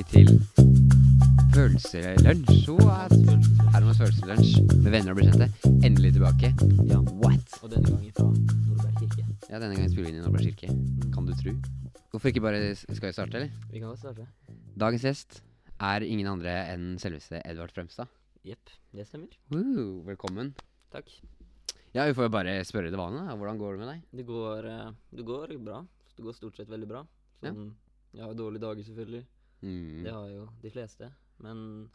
tilbake til følelselunsj. What? Hermans følelselunsj med venner og bekjente. Endelig tilbake. Ja. What? Og denne gangen fra Nordberg kirke. Ja, denne gangen spiller vi inn i Nordberg kirke. Kan du tru? Hvorfor ikke bare Skal vi starte, eller? Vi kan godt starte. Dagens gjest er ingen andre enn selveste Edvard Fremstad. Jepp, det stemmer. Woo, velkommen. Takk. Ja, vi får jo bare spørre det vanlige. Hvordan går det med deg? Det går, eh, det går bra. Det går stort sett veldig bra. Ja. Sånn, Jeg har dårlige dager, selvfølgelig. Mm. Det har jo de fleste. Men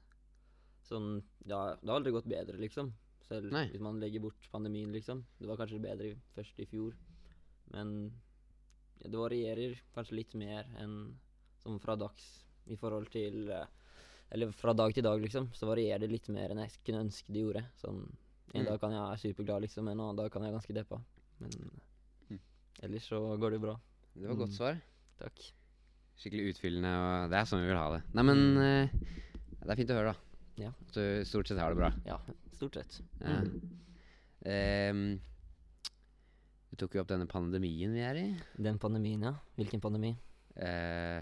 sånn Ja, det har aldri gått bedre, liksom. Selv Nei. hvis man legger bort pandemien, liksom. Det var kanskje bedre først i fjor. Men ja, det varierer kanskje litt mer enn som fra dags i forhold til eh, Eller fra dag til dag, liksom. Så varierer det litt mer enn jeg kunne ønske det gjorde. Sånn En Mm. dag kan jeg være superglad, liksom. En annen dag kan jeg være ganske deppa. Men Mm. ellers så går det bra. Det var godt Mm. svar. Takk. Skikkelig utfyllende, og det er sånn vi vil ha det. Nei, men eh, Det er fint å høre, da. Ja. At du stort sett har det bra. Ja, stort sett. Ja. Mm. Ehm, du tok jo opp denne pandemien vi er i. Den pandemien, ja. Hvilken pandemi? Eh,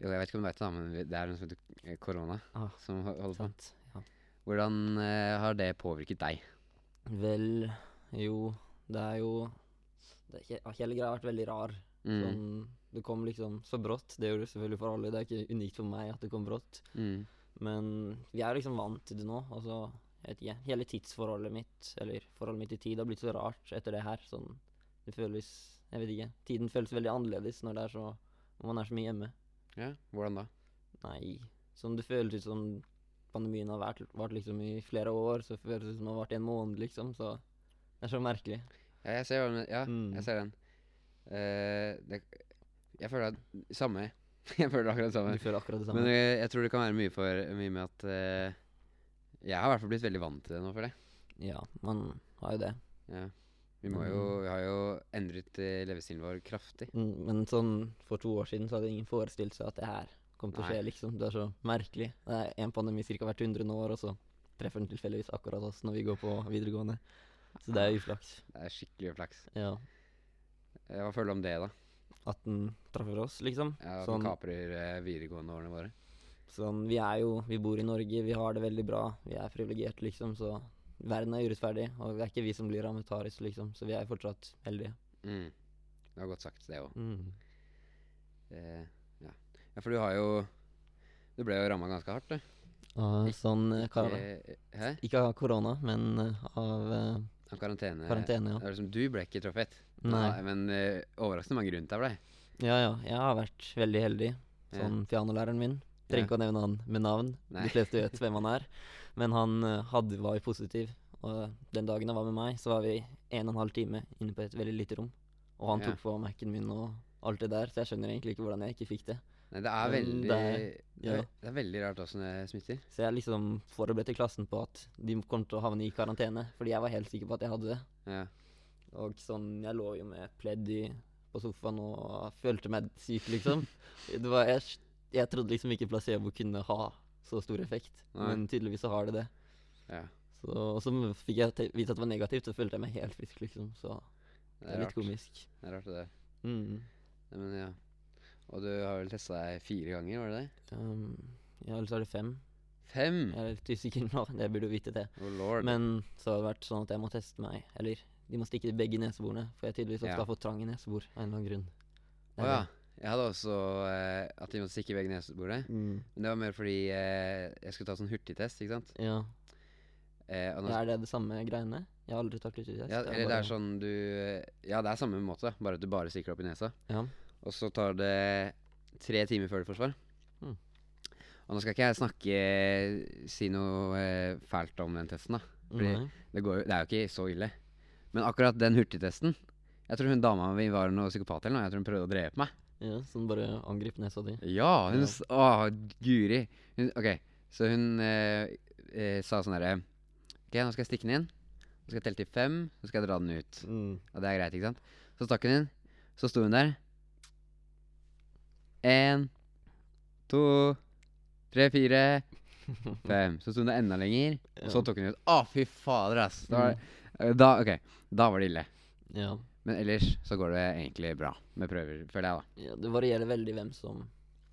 jo, jeg vet ikke om du vet det, da, men det er noe som heter korona Ah, som ho- holder på. sant. Ja. Hvordan eh, har det påvirket deg? Vel, jo Det er jo det er ikke, Hele greia har vært veldig rar. Mm. Sånn, det kom liksom så brått. Det gjorde det selvfølgelig for alle. Det er ikke unikt for meg at det kom brått. Mm. Men vi er liksom vant til det nå. Altså, jeg vet ikke, hele tidsforholdet mitt, eller forholdet mitt i tid, har blitt så rart etter det her. Sånn, det føles Jeg vet ikke. Tiden føles veldig annerledes når det er så når man er så mye hjemme. Ja, hvordan da? Nei, sånn det føles ut som pandemien har vært, vært liksom i flere år, så føles det som det har vært i en måned, liksom. Så det er så merkelig. Ja, jeg ser, ja, Mm. jeg ser den. Uh, det, jeg føler at Samme. jeg føler akkurat det samme. Du føler akkurat det samme. Men jeg, jeg tror det kan være mye, for, mye med at eh, Jeg har i hvert fall blitt veldig vant til det nå, føler jeg. ja, man har jo det. Ja. Vi, må jo, vi har jo endret eh, levestilen vår kraftig. Mm, Men sånn for to år siden så hadde ingen forestilt seg at det her kom til å Nei. skje, liksom. Det er så merkelig. Det er en pandemi ca. hvert hundrede år, og så treffer den tilfeldigvis akkurat oss når vi går på videregående. Så det er uflaks. Det er skikkelig uflaks. Ja. Eh, Hva føler du om det, da? At den treffer oss, liksom. Ja, Sånn- kaprer eh, videregående årene våre? Sånn, vi er jo Vi bor i Norge, vi har det veldig bra. Vi er privilegerte, liksom, så verden er urettferdig. Og det er ikke vi som blir rammet hardest, liksom, så vi er fortsatt heldige. Mm. Det var godt sagt, det òg. Mm. Eh, ja. ja, for du har jo Du ble jo ramma ganske hardt, du. Og sånn eh, kar det? Ikke av korona, men eh, av eh, Av karantene? karantene, Det ja. liksom, du ble ikke truffet. Nei. Men uh, overraskende mange rundt deg ble. Ja, ja. Jeg har vært veldig heldig. Sånn pianolæreren min. Trenger ikke å nevne han med navn. Nei. De fleste vet hvem han er. Men han eh, hadde, var jo positiv. Og den dagen han var med meg, så var vi en og en halv time inne på et veldig lite rom. Og han tok på Mac-en min og alt det der, så jeg skjønner egentlig ikke hvordan jeg ikke fikk det. Nei, det er veldig det er- det, ja. er, det er veldig rart åssen det smitter. Så jeg liksom forberedte klassen på at de kom til å havne i karantene, fordi jeg var helt sikker på at jeg hadde det. Ja. Og sånn, jeg lå jo med pledd i, på sofaen og følte meg syk, liksom. Det var, jeg, jeg trodde liksom ikke placebo kunne ha så stor effekt, Nei. men tydeligvis så har det det. ja. Så, og så fikk jeg vite at det var negativt, så følte jeg meg helt frisk, liksom. Så det er litt rart. komisk. Det er rart, det der. Mm. Men ja. Og du har vel testa deg fire ganger, var det det? Um, ja, eller så er det fem. Fem! Jeg er litt usikker nå, det burde du vite det. Oh lord. Men så har det vært sånn at jeg må teste meg, eller de må stikke begge neseborene, for jeg tydeligvis Ja. har fått trang i nesebor av en eller annen grunn. Å ja. Jeg hadde også eh, at de måtte stikke i begge neseborene. Mm. Men det var mer fordi eh, jeg skulle ta sånn hurtigtest, ikke sant. Ja. Eh, nå, Er det det samme greiene? Jeg har aldri tatt hurtigtest. ja, eller det er sånn du Ja, det er samme måte, bare at du bare stikker opp i nesa. Ja. Og så tar det tre timer før det får svar. Mm. Og nå skal ikke jeg snakke Si noe eh, fælt om den testen, da. Fordi mm. det, går jo, det er jo ikke så ille. Men akkurat den hurtigtesten Jeg tror hun dama mi var noe psykopat eller noe. Jeg tror hun prøvde å drepe meg. Ja, Så hun bare angrep nesa di. Ja, hun Ja. Å, guri. Hun, ok, så hun eh, eh, sa sånn herre Ok, nå skal jeg stikke den inn. Nå skal jeg telle til fem, så skal jeg dra den ut. Mm. Og det er greit, ikke sant? Så stakk hun inn. Så sto hun der. Én, to, tre, fire, fem. Så sto hun der enda lenger, og så tok hun ut. Å, fy fader, ass! Da, var- Mm. eh, da, ok, da var det ille. Ja. Men ellers så går det egentlig bra med prøver, føler jeg, da. ja. Det varierer veldig hvem som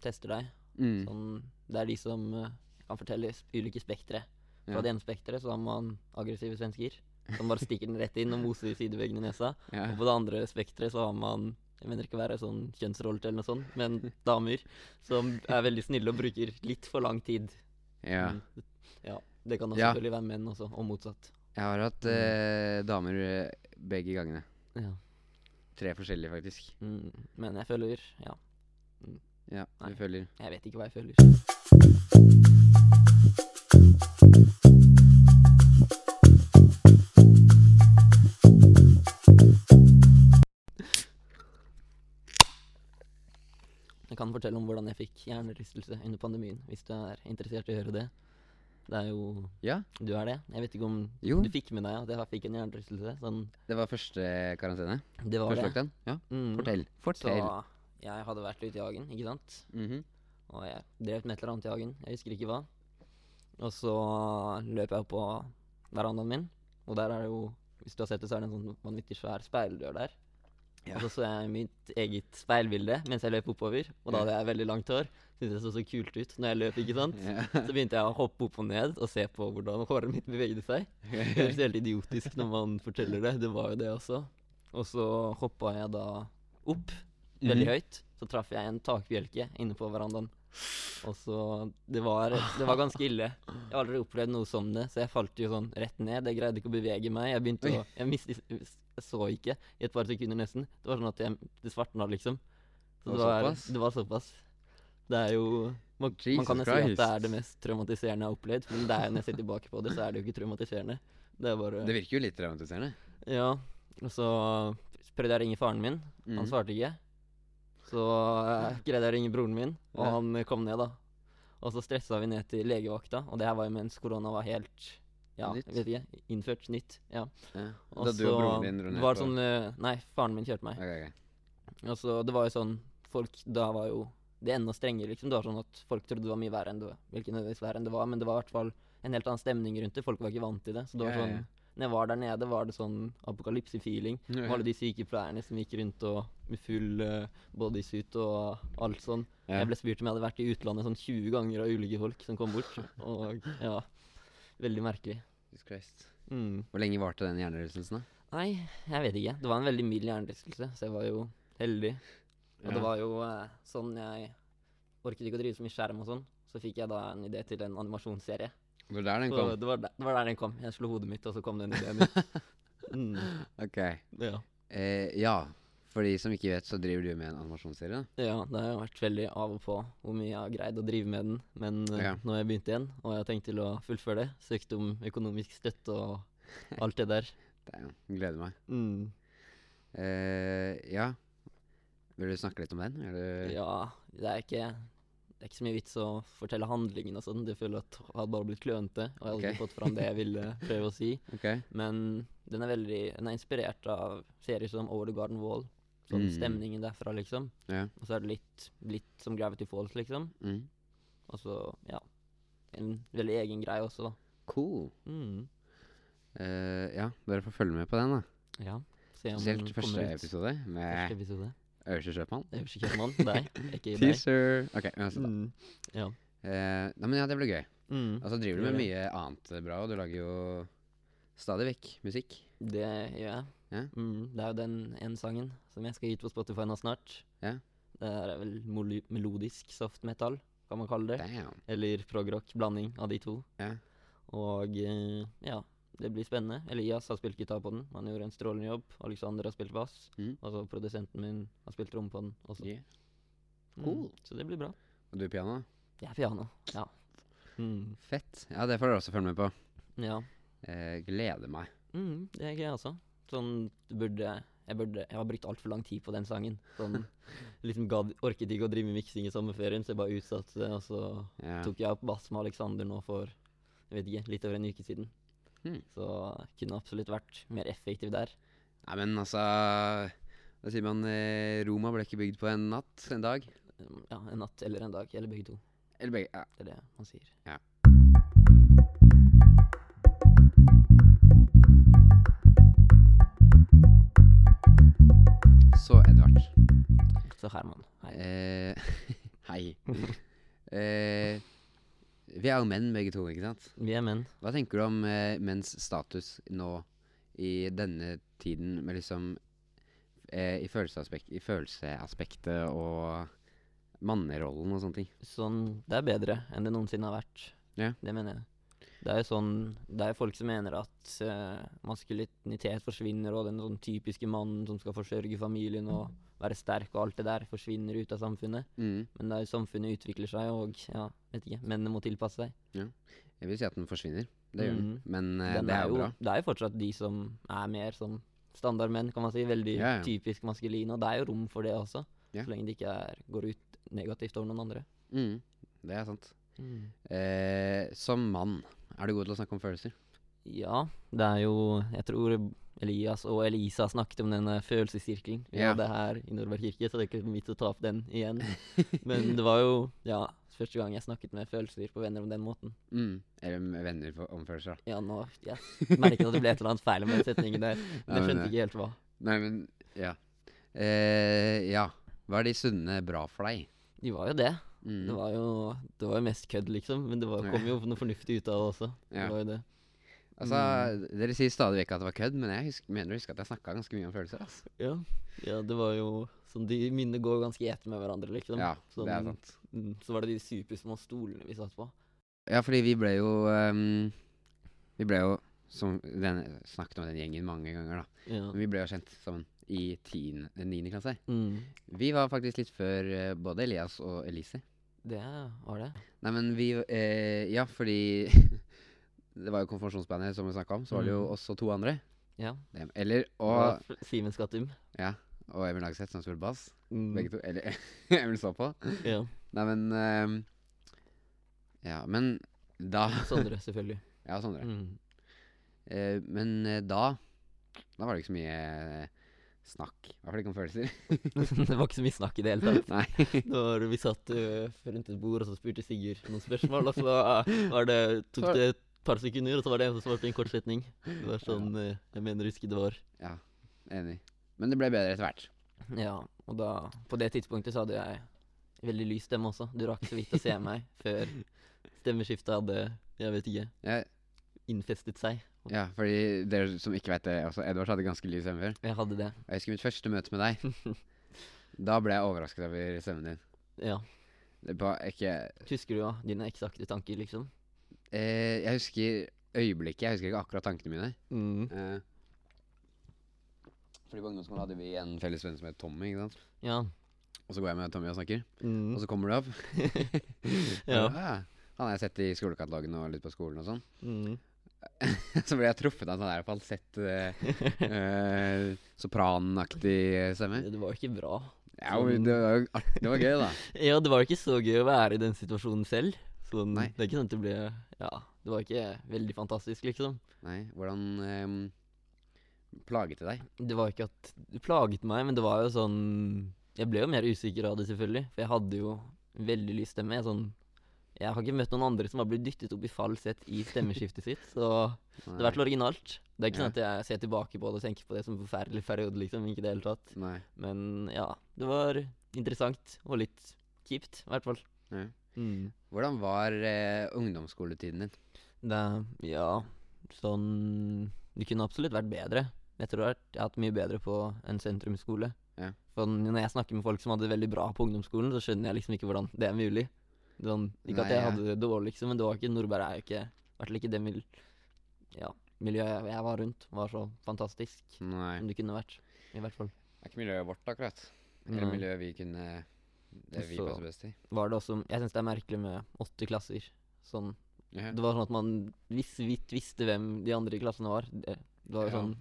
tester deg. Mm. Sånn, det er de som eh, kan fortelle s- ulike spektre. Fra Ja. det ene spekteret så har man aggressive svensker, som bare stikker den rett inn og moser sideveggene i nesa. Ja. Og på det andre spekteret så har man jeg mener ikke å være sånn kjønnsrolle eller noe sånt, men damer som er veldig snille og bruker litt for lang tid. ja. Mm, ja. Det kan også Ja. selvfølgelig være menn også, og motsatt. Jeg har hatt Mm. eh, damer eh, begge gangene. Ja. Tre forskjellige, faktisk. Mm, men jeg føler Ja, Ja, Nei. du følger jeg vet ikke hva jeg føler. Jeg kan fortelle om hvordan jeg fikk hjernerystelse under pandemien, hvis du er interessert i å høre det. Det er jo Ja, Du er det? Jeg vet ikke om Jo. du fikk med deg at jeg fikk en hjernerystelse. Sånn, det var første karantene. det var Første det. lockdown. Ja, Mm. fortell. Så jeg hadde vært ute i hagen, ikke sant. Mhm. Og jeg drev med et eller annet i hagen. Jeg husker ikke hva. Og så løp jeg opp på verandaen min, og der er det jo Hvis du har sett det, så er det en sånn vanvittig svær speildør der. Ja. Og så så jeg mitt eget speilbilde mens jeg løp oppover, og da hadde jeg veldig langt hår. Syntes det så så kult ut når jeg løp, ikke sant. Ja. Så begynte jeg å hoppe opp og ned og se på hvordan håret mitt bevegde seg. Det høres helt idiotisk når man forteller det. Det var jo det også. Og så hoppa jeg da opp veldig Mhm. høyt. Så traff jeg en takbjelke inne på verandaen. Og så Det var, det var ganske ille. Jeg har aldri opplevd noe som det, så jeg falt jo sånn rett ned. Jeg greide ikke å bevege meg. Jeg begynte å Jeg mistet Jeg så ikke i et par sekunder nesten. Det var sånn at jeg, det svartna, liksom. Så Det var det var såpass. Det er jo man, man kan jo si at det er det mest traumatiserende jeg har opplevd, men det er, når jeg ser tilbake på det, så er det jo ikke traumatiserende. Det bare Det virker jo litt traumatiserende. Ja. Og så prøvde jeg å ringe faren min. Han Mhm. svarte ikke. Så uh, greide jeg å ringe broren min, og Ja. han kom ned, da. Og så stressa vi ned til legevakta, og det her var jo mens korona var helt ja, Nytt. jeg vet ikke, innført nytt. Ja. Ja. Og så var det sånn eh, Nei, faren min kjørte meg. Okay, okay. Og så det var jo sånn Folk da var jo det enda strengere, liksom. Det var sånn at folk trodde det var mye verre enn det var. Nødvendigvis verre enn det var, men det var i hvert fall en helt annen stemning rundt det. Folk var ikke vant til det. Så det var Ja, ja, sånn ja. Når jeg var der nede, var det sånn apokalypse-feeling. Og alle de sykepleierne som gikk rundt og med full uh, bodysuit og alt sånn. Ja. Jeg ble spurt om jeg hadde vært i utlandet sånn 20 ganger av ulike folk som kom bort. Og ja, veldig merkelig. Jesus Christ. Mm. Hvor lenge varte den hjernerystelsen, da? Nei, jeg vet ikke. Det var en veldig mild hjernerystelse, så jeg var jo heldig. Og Ja. det var jo eh, sånn jeg orket ikke å drive så mye skjerm og sånn. Så fikk jeg da en idé til en animasjonsserie. Det var der den Så kom? det var, der, det var der den kom. Jeg slo hodet mitt, og så kom den ideen min. Mm, Ok. ja. Eh, ja. For de som ikke vet, så driver du med en animasjonsserie. da. ja, det har vært veldig av og på hvor mye jeg har greid å drive med den. Men Ja. nå har jeg begynt igjen, og jeg har tenkt til å fullføre det. Søkt om økonomisk støtte og alt det der. Damn, gleder meg. Mm. Eh, ja. Vil du snakke litt om den? Du Ja, det er ikke det er ikke så mye vits å fortelle handlingen og sånn. Jeg føler at jeg hadde bare blitt klønete, og jeg hadde okay. ikke fått fram det jeg ville prøve å si. Okay. Men den er veldig Den er inspirert av serier som Over the Garden Wall. Sånn Mm. stemningen derfra, liksom. Ja. Og så er det litt, litt som Gravity Falls, liksom. Mm. Og så, ja En veldig egen greie også, da. Cool. Mm. Eh, ja, dere får følge med på den, da. Ja. Se om Spesielt den første kommer ut. episode Første med episode. Øverste Kjøpmann. Øverste kjøpmann. Deg. Ikke deg. Teaser. Ok, uansett. da. Mm. Ja. Eh, nei, men ja, det blir gøy. Mm. Og så driver du med mye annet bra, og du lager jo stadig vekk musikk. Det gjør jeg. Ja. Mm, det er jo den ene sangen som jeg skal gi ut på Spotify nå snart. Ja. Det er vel melodisk soft metal, kan man kalle det. Damn. Eller progrock, blanding av de to. Ja. Og eh, ja, det blir spennende. Elias har spilt gitar på den. Han gjorde en strålende jobb. Alexander har spilt bass. Mm. Og så produsenten min har spilt rom på den også. Yeah. Mm, så det blir bra. Og du er piano? Jeg er piano. Ja. Mm, Fett. Ja, det får dere også følge med på. ja. Eh, gleder meg. Mm, det er jeg altså. Sånn, burde Jeg burde Jeg har brukt altfor lang tid på den sangen. Sånn, liksom gadd, Orket ikke å drive med miksing i sommerferien, så jeg bare utsatte det. Og så Ja. tok jeg opp bass med Alexander nå for jeg vet ikke, litt over en uke siden. Hmm. Så kunne absolutt vært mer effektiv der. Nei, men altså Hva sier man? Eh, Roma ble ikke bygd på en natt? En dag? Ja, En natt eller en dag, eller begge to. Eller begge? Ja. Det er det man sier. Så, Edvard. Så Herman, hei. Eh, hei. er jo menn begge to, ikke sant? Vi er menn. Hva tenker du om eh, menns status nå i denne tiden, med liksom eh, i, følelsesaspekt, I følelseaspektet og mannerollen og sånne ting? Sånn, det er bedre enn det noensinne har vært. Ja. Det mener jeg. Det er jo sånn Det er folk som mener at uh, maskulinitet forsvinner, og den sånn typiske mannen som skal forsørge familien og være sterk og alt det der, forsvinner ut av samfunnet. Mm. Men det er jo samfunnet utvikler seg, og ja, vet ikke, mennene må tilpasse seg. Jeg vil si at den forsvinner. Det gjør den. Mhm. Men uh, Den det er jo bra. Det er jo fortsatt de som er mer sånn standardmenn, kan man si. Veldig Ja, ja. typisk maskuline. Og det er jo rom for det også, Ja. så lenge det ikke er, går ut negativt over noen andre. Mm. Det er sant. Eh, som mann, er du god til å snakke om følelser? Ja, det er jo Jeg tror Elias og Elisa snakket om denne følelsessirkelen. Vi Ja. hadde her i Nordberg kirke, så det er ikke vits å ta opp den igjen. Men det var jo ja, første gang jeg snakket med følelser på venner om den måten. Mm. Eller med venner på, om følelser, da. Ja, nå Jeg merket at det ble et eller annet feil med den setningen der. Men jeg skjønte ikke helt hva. Nei, men ja. Eh, ja. Hva er de sunne bra for deg? De var jo det. Mm. Det var jo Det var mest kødd, liksom. Men det var, kom jo noe fornuftig ut av det også. Ja. Det var jo det. Altså, Dere sier stadig vekk at det var kødd, men jeg husker, mener å huske at jeg snakka ganske mye om følelser. Altså. Ja. ja, det var jo sånn De minnene går ganske i ett med hverandre, liksom. Ja, det er Sånn- sant. Mm, Så var det de supersmå stolene vi satt på. Ja, fordi vi ble jo um, Vi ble jo som den, Snakket om den gjengen mange ganger, da. Ja. Men vi ble jo kjent sammen i tiende- niende klasse. Mm. Vi var faktisk litt før eh, både Elias og Elise. Det var det. Nei, men vi eh, Ja, fordi Det var jo konfirmasjonsbandet som vi snakka om. Så var det jo også oss og to andre. Ja. Dem. Eller Og Simen Skattum. ja, og Emil Lagseth som spiller bass. Mm. Begge to. Eller Emil så på. Ja. Nei, men um, Ja, men da Sondre, selvfølgelig. Ja, Sondre. Mm. Uh, men uh, da Da var det ikke så mye uh, snakk. I hvert fall ikke om følelser. det var ikke så mye snakk i det hele tatt. Nei. Det- vi satt rundt et bord, og så spurte Sigurd noen spørsmål, og så var det, tok det et par sekunder, og så var det en som svarte i en kort setning. Det var sånn øh, jeg mener å huske det var. Ja, enig. Men det ble bedre etter hvert. Ja, og da På det tidspunktet så hadde jeg veldig lys stemme også. Du rakk så vidt å se meg før stemmeskiftet hadde, jeg vet ikke, Ja, innfestet seg. ja, fordi dere som ikke vet det, også Edvard hadde ganske lys stemme før. Jeg hadde det. Og Jeg husker mitt første møte med deg. Da ble jeg overrasket over stemmen din. Ja. Det var ikke Husker du ja, dine eksakte tanker, liksom? Eh, Jeg husker øyeblikket. Jeg husker ikke akkurat tankene mine. Mm. Eh, fordi på ungdomsskolen hadde vi en felles venn som het Tommy. ikke sant? Ja. Og så går jeg med Tommy og snakker, Mm. og så kommer du opp. Ja. ja. «Ah, Han har jeg sett i skolekatalogen og litt på skolen og sånn. Mm. så ble jeg truffet av en sånn der falsett, eh, eh, sopranaktig stemme. Det var ikke bra. Ja, det var, det var gøy, da. Ja, det var ikke så gøy å være i den situasjonen selv. Sånn, Nei. Det er ikke sånn at det ble Ja, det var ikke veldig fantastisk, liksom. Nei, hvordan um, plaget det deg? Det var ikke at det plaget meg, men det var jo sånn Jeg ble jo mer usikker av det, selvfølgelig. For jeg hadde jo veldig lys stemme. Jeg, sånn, jeg har ikke møtt noen andre som har blitt dyttet opp i falsett i stemmeskiftet sitt. Så det har vært originalt. Det er ikke sånn at jeg ser tilbake på det og tenker på det som en forferdelig periode, liksom. Ikke det hele tatt. Nei. Men ja, det var interessant og litt kjipt, i hvert fall. Ja. Mm. Hvordan var eh, ungdomsskoletiden din? Det Ja, sånn Det kunne absolutt vært bedre. Jeg tror jeg har hatt mye bedre på en sentrumsskole. Ja. For når jeg snakker med folk som hadde det veldig bra på ungdomsskolen, så skjønner jeg liksom ikke hvordan det er mulig. Sånn, ikke at jeg ja. hadde det dårlig, liksom, men det var ikke Nordberg er jo ikke I hvert fall ikke det mil ja, miljøet jeg- jeg var rundt, var så fantastisk Nei. som det kunne vært. I hvert fall. Det er ikke miljøet vårt, akkurat. Eller Nei. miljøet vi kunne Det vi passer best i. Var det også Jeg syns det er merkelig med åtte klasser. Sånn Ja. Det var sånn at man visst vidt visste hvem de andre i klassene var. Det, det var jo Ja. sånn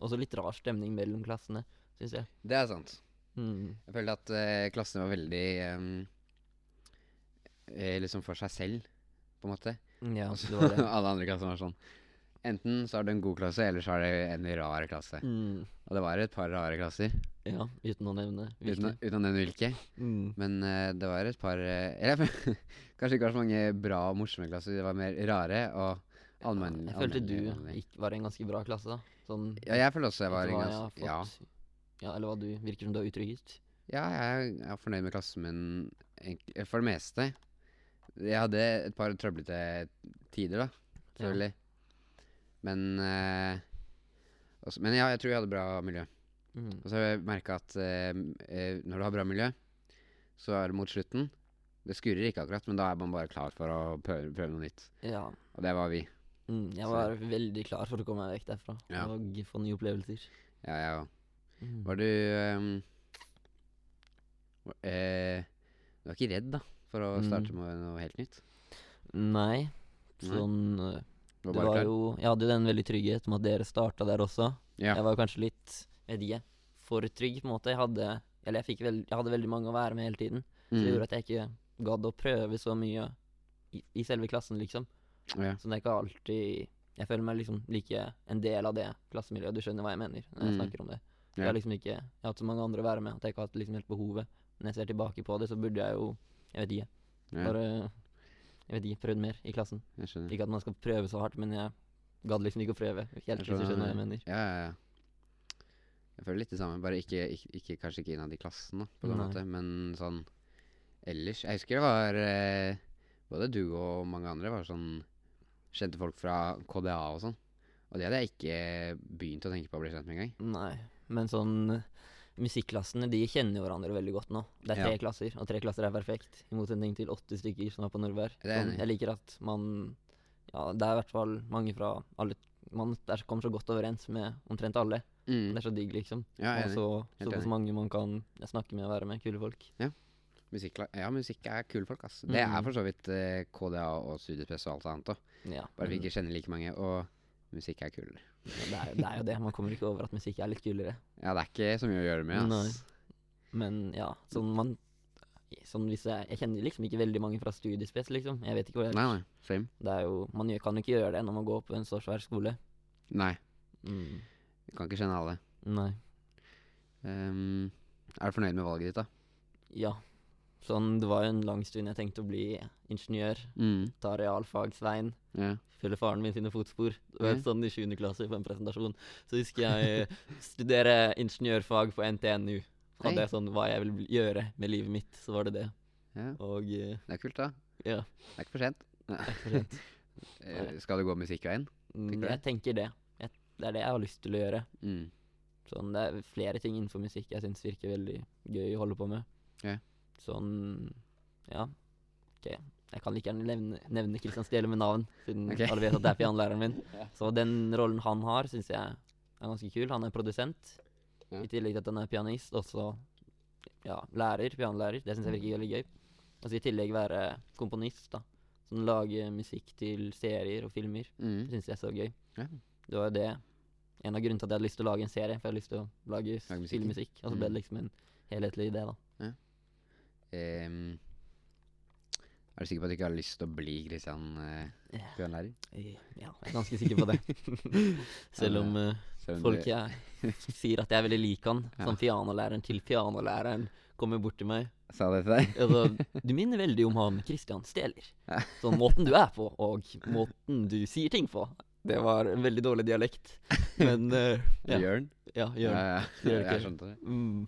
Også litt rar stemning mellom klassene, syns jeg. Det er sant. Mm. Jeg følte at uh, klassene var veldig eh, liksom for seg selv, på en måte. Ja, Også, det var det. alle andre klasser var sånn Enten så er det en god klasse, eller så er det en rar klasse. Mm. Og det var et par rare klasser, Ja, uten å nevne hvilke. Uten, uten å nevne hvilke. Mm. Men uh, det var et par uh, Eller kanskje ikke var så mange bra og morsomme klasser, det var mer rare og allmenn... Jeg følte du gikk, var en ganske bra klasse, da. Sånn Ja, jeg føler også jeg var en ganske ja. ja, eller hva du virker som du har uttrykt. ja, jeg er fornøyd med klassen min for det meste. Jeg hadde et par trøblete tider, da. Selvfølgelig. Men eh, også, Men ja, jeg tror jeg hadde bra miljø. Mm. Og så har jeg merka at eh, eh, når du har bra miljø, så er det mot slutten. Det skurrer ikke akkurat, men da er man bare klar for å prøve, prøve noe nytt. Ja. Og det var vi. Mm, jeg Så- var veldig klar for å komme meg vekk derfra Ja. og få nye opplevelser. Ja, jeg òg. Mm. Var du um, var- eh, Du var ikke redd, da, for å Mm. starte med noe helt nytt? Nei. Sånn øh, Du var var jo Jeg hadde jo den veldig trygghet med at dere starta der også. Yeah. Jeg var kanskje litt vet ikke. For trygg, på en måte. Jeg hadde Eller jeg fikk vel Jeg hadde veldig mange å være med hele tiden. Så det Mm. gjorde at jeg ikke gadd å prøve så mye i, i selve klassen, liksom. Yeah. Så det er ikke alltid Jeg føler meg liksom like en del av det klassemiljøet. Du skjønner hva jeg mener når jeg Mm. snakker om det. Jeg har liksom ikke Jeg har hatt så mange andre å være med at jeg ikke har hatt liksom helt behovet. Når jeg ser tilbake på det, så burde jeg jo Jeg vet ikke. Bare Jeg vet ikke. Prøvd mer i klassen. jeg skjønner. Ikke at man skal prøve så hardt, men jeg gadd liksom ikke å prøve. Helt hvis du skjønner hva jeg mener. Ja, ja, ja. Jeg føler litt det samme, bare ikke, ikke, ikke kanskje ikke innad i klassen, da, på en måte, men sånn ellers. Jeg husker det var eh, Både du og mange andre var sånn Kjente folk fra KDA og sånn. Og det hadde jeg ikke begynt å tenke på å bli kjent med engang. Nei, men sånn Musikklassene de kjenner jo hverandre veldig godt nå. Det er tre Ja. klasser, og tre klasser er perfekt. I motsetning til åtte stykker som er på Nordvær. Er Sånn, jeg liker at man Ja, det er i hvert fall mange fra alle Man der kommer så godt overens med omtrent alle. Mm. Det er så digg, liksom. Ja, er og så såpass mange man kan snakke med og være med. Kule folk. Musikk, ja, musikk er kule folk, ass. Det er Mm. for så vidt eh, KDA og Studiepress og alt annet òg. Ja, Bare vi ikke kjenner like mange. Og musikk er kulere. Det, er, det er jo det. Man kommer ikke over at musikk er litt kulere. Ja, det er ikke så mye å gjøre med, ass. Men ja, sånn man Sånn hvis jeg Jeg kjenner liksom ikke veldig mange fra studiespes, liksom. Jeg vet ikke hvor er. Nei, nei. Same. Det er jo Man kan jo ikke gjøre det når man går på en så svær skole. Nei. Mm. Kan ikke kjenne alle. Nei. Um, er du fornøyd med valget ditt, da? Ja. Sånn, det var jo en lang stund jeg tenkte å bli ingeniør. Mm. Ta realfagsveien. Yeah. Følge faren min sine fotspor. Det var yeah. sånn i 7. klasse på en presentasjon. Så husker jeg studere ingeniørfag på NTNU. Hadde jeg sånn hva jeg vil gjøre med livet mitt, så var det det. Yeah. Og eh, Det er kult, da. ja. Det er ikke for sent. Det er ikke for sent. Eh, Skal du gå musikkveien? Mm, Tenker Jeg tenker det. Jeg, det er det jeg har lyst til å gjøre. Mm. Sånn, det er flere ting innenfor musikk jeg syns virker veldig gøy å holde på med. Ja. Sånn Ja. Ok. Jeg kan like gjerne nevne, nevne Christian Stjele med navn, siden okay. alle vet at det er pianolæreren min. Ja. Så den rollen han har, syns jeg er ganske kul. Han er produsent, Ja. i tillegg til at han er pianist. Også ja, lærer, pianolærer. Det syns jeg virker veldig gøy. Og så i tillegg være komponist, da. Som lage musikk til serier og filmer. Mm. Det syns jeg er så gøy. Ja. Det var jo det en av grunnene til at jeg hadde lyst til å lage en serie. For jeg hadde lyst til å lage Lage filmmusikk. Og så ble Mm. det liksom en helhetlig idé, da. Ehm, er du sikker på at du ikke har lyst til å bli Christian eh, Ja, jeg er ganske sikker på det. Selv om uh, Selv om folk jeg sier at jeg er veldig lik han, Ja. som pianolæreren til pianolæreren kommer bort til meg. sa det til deg? Altså, du minner veldig om han Christian Steler. Sånn måten du er på, og måten du sier ting på. Det var en veldig dårlig dialekt. Men uh, ja. Jørn? ja, Jørn. Ja, ja. Det Jeg skjønte det. Mm.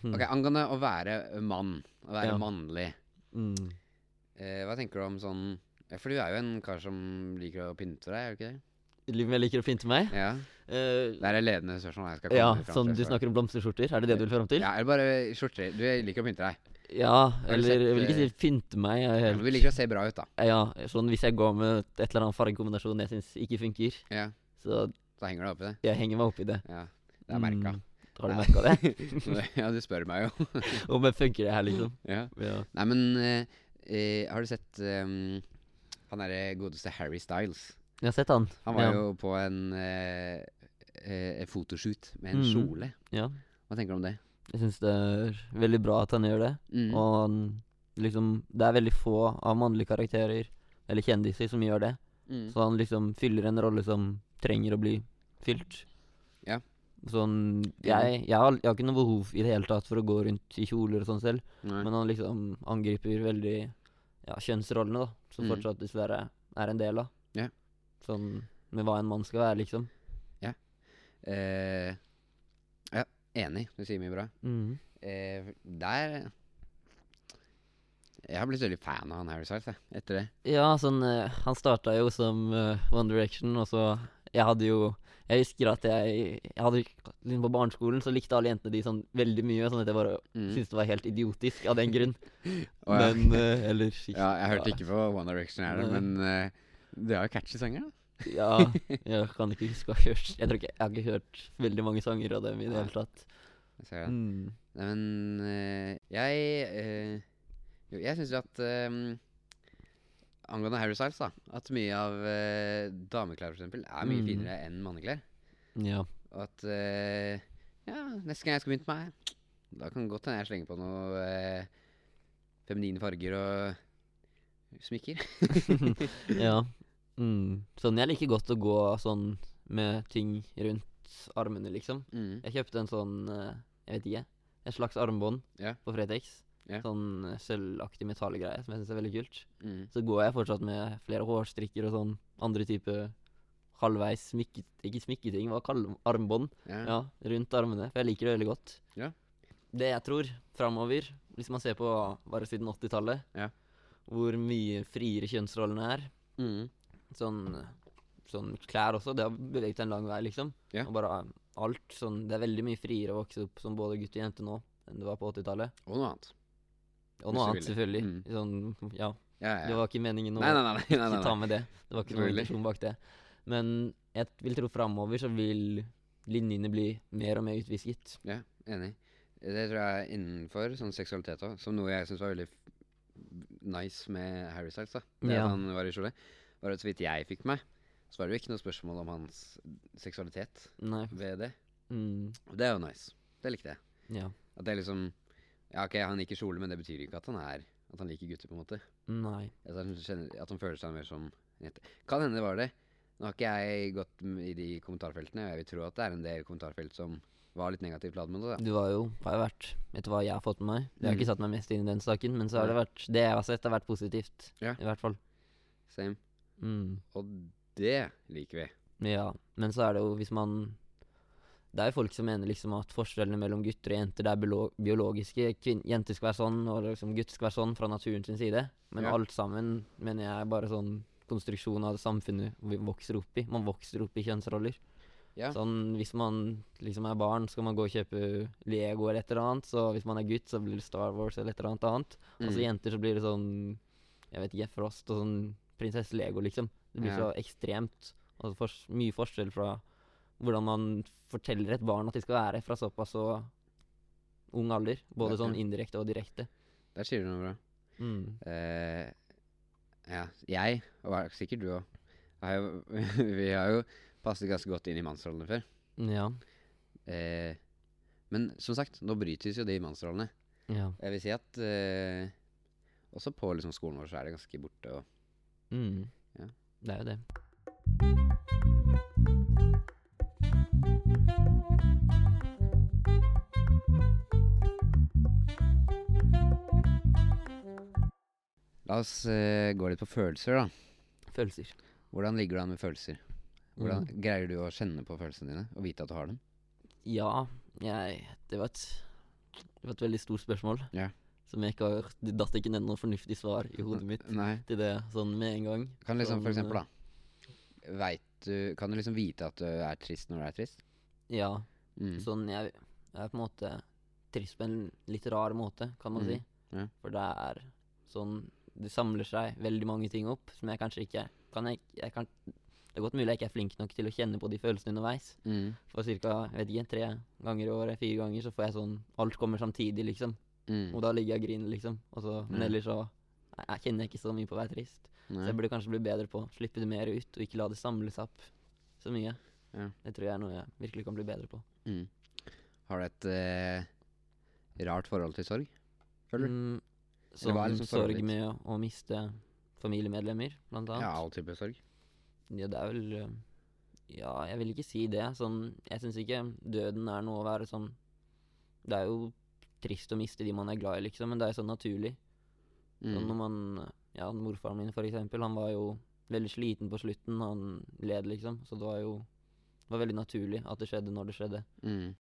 Mm. Ok, Angående å være mann, å være Ja. mannlig. Mm. Eh, hva tenker du om sånn ja, For du er jo en kar som liker å pynte deg, er du ikke det? Livet jeg liker å pynte meg. Ja. Eh, Det er et ledende spørsmål. Jeg skal komme ja, fram til sånn du snakker om blomsterskjorter. Er det det du vil fram til? Ja, eller bare skjorter. Du liker å pynte deg. Ja, eller sett, jeg vil ikke si fynte pynte meg. Jeg helt, Ja, du liker å se bra ut, da. ja, sånn Hvis jeg går med et eller annet fargekombinasjon jeg syns ikke funker, Ja, så Så henger du opp i det. jeg henger meg opp i det. Ja, Det er merka. Mm. Har du merka det? ja, du spør meg jo. Om jeg funker det her, liksom? ja. Ja. Nei, men uh, uh, har du sett um, han derre godeste Harry Styles? Jeg har sett han. Han var ja. jo på en uh, eh, fotoshoot med en mm. kjole. Ja. Hva tenker du om det? Jeg syns det er veldig bra at han gjør det. Mm. Og han liksom Det er veldig få av mannlige karakterer, eller kjendiser, som gjør det. Mm. Så han liksom fyller en rolle som trenger å bli fylt. Ja. Sånn Jeg, jeg, har, jeg har ikke noe behov i det hele tatt for å gå rundt i kjoler og sånn selv, Nei. men han liksom angriper veldig ja, kjønnsrollene, da, som Mm. fortsatt dessverre er en del av. Ja. Sånn med hva en mann skal være, liksom. Eh, ja, enig. Du sier mye bra. Mm. Eh, der Jeg har blitt veldig fan av han Harry Styles, etter det. Ja, sånn eh, Han starta jo som uh, One Direction, og så Jeg hadde jo Jeg husker at jeg, jeg hadde liksom På barneskolen så likte alle jentene de sånn veldig mye, sånn at jeg bare Mm. syntes det var helt idiotisk av den grunn. oh, ja. Men eh, Eller Ja, jeg hørte ikke på One Direction, her, Nei. men uh, det er jo catchy sanger, da. Ja, jeg kan ikke huske å ha hørt Jeg tror ikke Jeg har ikke hørt veldig mange sanger av dem i det hele tatt. Jeg ser det. Mm. Nei, men eh, jeg eh, Jo, jeg syns jo at eh, Angående Harry Styles, da. At mye av uh, dameklær, for eksempel, er mye Mm. finere enn manneklær. Ja. Og at eh, Ja, neste gang jeg skal begynne meg, da kan det godt hende jeg slenger på noe eh, feminine farger og smykker. ja. Mm. Sånn, jeg liker godt å gå sånn med ting rundt armene, liksom. Mm. Jeg kjøpte en sånn, eh, jeg vet ikke, en slags armbånd Ja. på Fretex. Ja. Sånn eh, sølvaktig metallgreie som jeg syns er veldig kult. Mm. Så går jeg fortsatt med flere hårstrikker og sånn andre type halvveis smykket... Ikke smykketing, hva kaller armbånd? Ja. Ja, rundt armene. For jeg liker det veldig godt. Ja. Det jeg tror framover, hvis man ser på bare siden 80-tallet, Ja. hvor mye friere kjønnsrollene er Mm. Sånn, sånn klær også, det har beveget seg en lang vei, liksom. Ja. Og bare alt sånn Det er veldig mye friere å vokse opp som både gutt og jente nå enn det var på 80-tallet. Og noe annet. Og noe annet, selvfølgelig. Mm. Sånn, ja, Ja, ja. det var ikke meningen å Nei, nei, nei. ikke ta med det. Det var ikke noen intensjon bak det. Men jeg vil tro framover så vil linjene bli mer og mer utvisket. Ja, enig. Det tror jeg er innenfor sånn seksualitet òg, som noe jeg syns var veldig nice med Harry Styles. da Det Ja. han var i kjole. Var at så vidt jeg fikk med, så var det jo ikke noe spørsmål om hans seksualitet Nei. ved det. Mm, det er jo nice. Det likte jeg. ja. At det er liksom Ja, ok, han liker kjole, men det betyr ikke at han er At han liker gutter, på en måte. Nei. At han, kjenner, at han føler seg mer som en jente. Kan hende det var det. Nå har ikke jeg gått i de kommentarfeltene, og jeg vil tro at det er en del kommentarfelt som var litt negativt ladet med det. da Du var jo, har jo vært du hva jeg har fått med meg? Jeg har Mm. ikke satt meg mest inn i den saken, men så har det vært Det jeg har sett, har vært positivt. Ja. I hvert fall. Same. Mm. Og det liker vi. Ja. Men så er det jo, hvis man Det er jo folk som mener liksom at forskjellene mellom gutter og jenter det er biologiske. Kvin jenter skal være sånn, og liksom gutter skal være sånn fra naturen sin side. Men Ja. alt sammen mener jeg er bare sånn konstruksjon av det samfunnet vi vokser opp i. Man vokser opp i kjønnsroller. Ja. Sånn, Hvis man liksom er barn, skal man gå og kjøpe Lego eller et eller annet. Så hvis man er gutt, så blir det Star Wars eller et eller annet annet. Og så Mm. jenter, så blir det sånn Jeg vet ikke, Frost og sånn prinsesse Lego, liksom. Det blir så ekstremt. Altså for, mye forskjell fra hvordan man forteller et barn at de skal være fra såpass så ung alder. Både sånn indirekte og direkte. Der sier du noe bra. Mm. Uh, ja, jeg, og er- sikkert du òg, vi har jo passet ganske godt inn i mannsrollene før. Ja. Uh, men som sagt, nå brytes jo de mannsrollene. Ja. Jeg vil si at uh, også på liksom, skolen vår så er det ganske borte. Og, Mm. Ja. Det er jo det. la oss eh, gå litt på følelser, da. Følelser. Hvordan ligger du an med følelser? Hvordan Mm. Greier du å kjenne på følelsene dine og vite at du har dem? Ja, jeg Det var et, det var et veldig stort spørsmål. Ja. Som jeg ikke har Det datt ikke ned noe fornuftig svar i hodet mitt Nei. til det sånn med en gang. Kan liksom, for Sånn, eksempel, da. Vet du Kan du liksom vite at du er trist når du er trist? Ja. Mm. Sånn jeg, jeg er på en måte trist på en litt rar måte, kan man mm. si. ja. For det er sånn Det samler seg veldig mange ting opp som jeg kanskje ikke kan jeg, jeg kan, Det er godt mulig jeg ikke er flink nok til å kjenne på de følelsene underveis. Mm. For ca. tre ganger i året, fire ganger, så får jeg sånn Alt kommer samtidig, liksom. Mm. Og da ligger jeg og griner, liksom. Og så, men ellers så jeg, jeg kjenner jeg ikke så mye på å være trist. Så jeg burde kanskje bli bedre på å slippe det mer ut, og ikke la det samles opp så mye. Ja. Det tror jeg er noe jeg virkelig kan bli bedre på. Mm. Har du et eh, rart forhold til sorg? Føler du? Mm, sånn liksom sorg med å, å miste familiemedlemmer, blant annet. Ja, all type sorg. Ja, det er vel øh, Ja, jeg vil ikke si det. Sånn, jeg syns ikke døden er noe å være sånn Det er jo trist å miste de man er glad i, liksom, men det er sånn naturlig. Sånn når Mm. man Ja, morfaren min, for eksempel, han var jo veldig sliten på slutten. Han led, liksom. Så det var jo det var veldig naturlig at det skjedde når det skjedde. Mm.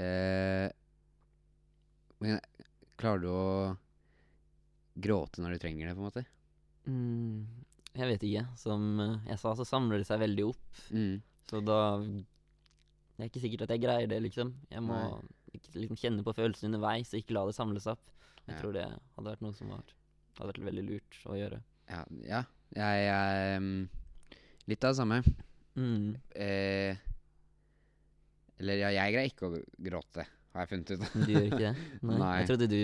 Eh, men klarer du å gråte når du trenger det, på en måte? Mm, jeg vet ikke. Som jeg sa, så samler det seg veldig opp. Mm. Så da Det er ikke sikkert at jeg greier det, liksom. Jeg må ikke, liksom, kjenne på følelsene underveis og ikke la det samles opp. Jeg Ja. tror det hadde vært noe som var, hadde vært veldig lurt å gjøre. Ja, ja. Jeg er mm, litt av det samme. Mm. Eh, eller ja, jeg greier ikke å gråte, har jeg funnet ut. Du gjør ikke det? Nei. Nei. Jeg trodde du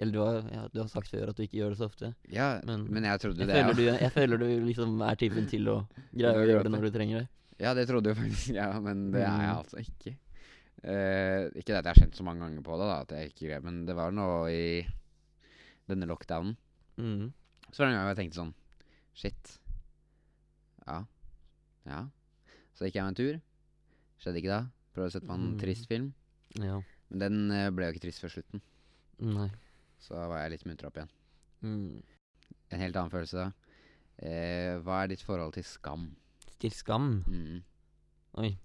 Eller du har, ja, du har sagt før at du ikke gjør det så ofte. ja, men, Men jeg trodde Jeg det. føler, ja. du, jeg føler du liksom er typen til å greie å gjøre det når du trenger det. Ja, det trodde jo faktisk jeg, ja, men det er jeg Mm. altså ikke. Eh, ikke det at jeg har kjent så mange ganger på det, da, at jeg ikke grep, men det var nå i denne lockdownen. Mm. Så var det en gang jeg tenkte sånn Shit. Ja. Ja. Så gikk jeg meg en tur. Skjedde ikke da. Prøvde å sette på en Mm. trist film. Ja. Men den eh, ble jo ikke trist før slutten. Nei. Så var jeg litt muntra opp igjen. Mm. En helt annen følelse da. Eh, hva er ditt forhold til skam? Til skam. Mm. Oi.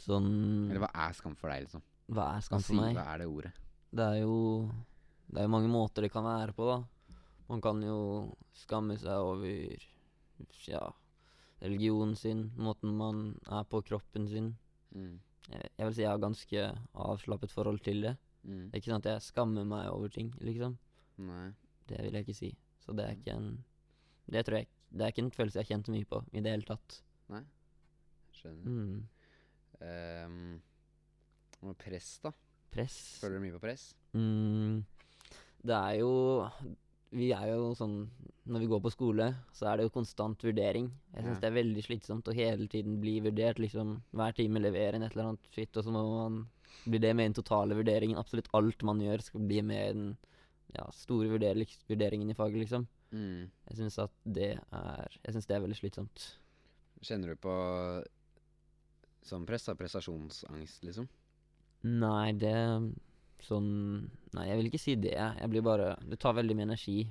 Sånn Eller hva er skam for deg, liksom? Hva er skam for meg? Hva er det ordet? Det er jo Det er jo mange måter det kan være på, da. Man kan jo skamme seg over ja, religionen sin, måten man er på kroppen sin. Mm. Jeg, jeg vil si jeg har ganske avslappet forhold til det. Mm. Det er ikke sånn at jeg skammer meg over ting, liksom. Nei. Det vil jeg ikke si. Så det er ikke en Det tror jeg Det er ikke en følelse jeg har kjent mye på i det hele tatt. Nei. Skjønner. Mm. Og press, da? Press Føler du mye på press? mm, Det er jo Vi er jo sånn Når vi går på skole, så er det jo konstant vurdering. Jeg syns Ja. det er veldig slitsomt å hele tiden bli vurdert. Liksom hver time levere en et eller annet skitt, og så må man bli det med i den totale vurderingen. Absolutt alt man gjør, skal bli med i den ja, store vurderingen i faget, liksom. Mm. Jeg syns at det er Jeg synes det er veldig slitsomt. Kjenner du på som press, av Prestasjonsangst, liksom? Nei, det Sånn Nei, jeg vil ikke si det. Jeg blir bare Det tar veldig mye energi.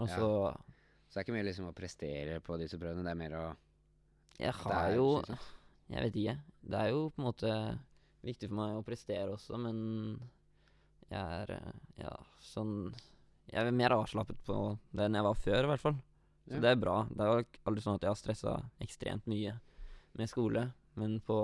Og Ja. så Så det er ikke mer liksom å prestere på disse prøvene, det er mer å Jeg har jo. Jeg vet ikke. Det er jo på en måte viktig for meg å prestere også, men jeg er ja, sånn Jeg er mer avslappet på det enn jeg var før, i hvert fall. Så Ja. det er bra. Det er jo aldri sånn at jeg har stressa ekstremt mye med skole, men på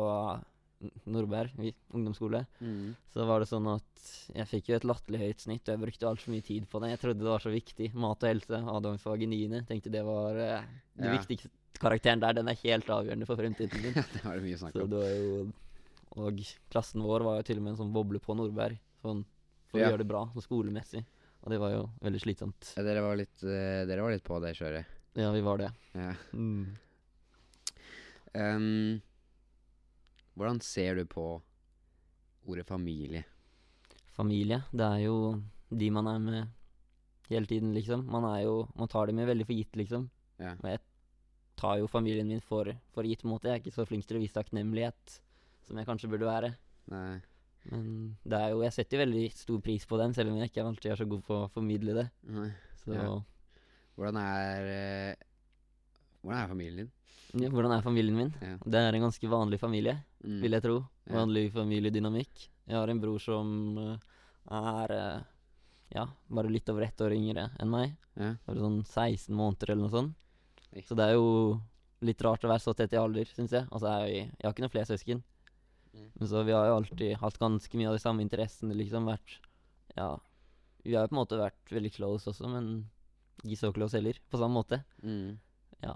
N- Nordberg vi- ungdomsskole mm. så var det sånn at jeg fikk jo et latterlig høyt snitt, og jeg brukte altfor mye tid på det. Jeg trodde det var så viktig. Mat og helse, Adamsfag i niende. Tenkte det var eh, det Ja. viktigste karakteren der. Den er helt avgjørende for fremtiden din. Det var det mye snakk om. det var jo Og klassen vår var jo til og med en sånn boble på Nordberg. Sånn for Ja. å gjøre det bra, sånn skolemessig. Og det var jo veldig slitsomt. Ja, dere, var litt, uh, dere var litt på det kjøret. Ja, vi var det. Ja. Ehm, hvordan ser du på ordet familie? Familie, det er jo de man er med hele tiden, liksom. Man er jo Man tar det med veldig for gitt, liksom. Ja. Og jeg tar jo familien min for, for gitt, måte. Jeg er ikke så flink til å vise takknemlighet som jeg kanskje burde være. Nei. Men det er jo Jeg setter jo veldig stor pris på dem, selv om jeg ikke alltid er så god på å formidle det. Nei. Så Ja. Hvordan er eh, Hvordan er familien din? ja, Hvordan er familien min? Ja. Det er en ganske vanlig familie, Mm. vil jeg tro. Vanlig familiedynamikk. Jeg har en bror som eh, er eh, ja, bare litt over ett år yngre enn meg. Ja. Bare sånn 16 måneder eller noe sånt. Så det er jo litt rart å være så tett i alder, syns jeg. Altså, jeg, jeg har ikke noen flere søsken. Mm. Men så vi har jo alltid hatt ganske mye av de samme interessene, liksom. Vært Ja. Vi har jo på en måte vært veldig close også, men ikke så close heller, på samme måte. Mm. Ja.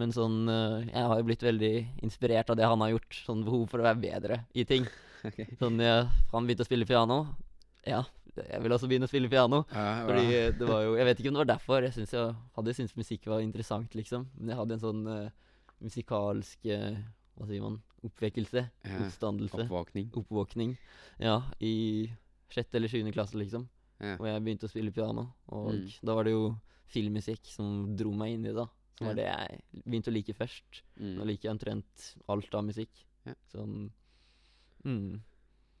Men sånn eh, Jeg har jo blitt veldig inspirert av det han har gjort. Sånn behov for å være bedre i ting. Okay. Sånn jeg, Han begynte å spille piano. Ja, jeg vil også begynne å spille piano. Ja, Fordi eh, det var jo Jeg vet ikke om det var derfor. Jeg synes jeg hadde syntes musikk var interessant, liksom. Men jeg hadde en sånn uh, musikalsk uh, Hva sier man? Oppvekkelse. Ja. Oppstandelse. Oppvåkning. Oppvåkning. Ja, i sjette eller sjuende klasse, liksom. Ja. Og jeg begynte å spille piano. Og Mm. da var det jo filmmusikk som dro meg inn i det, da. Som var det jeg begynte å like først. Nå Mm. liker jeg omtrent alt av musikk. Ja. Sånn mm.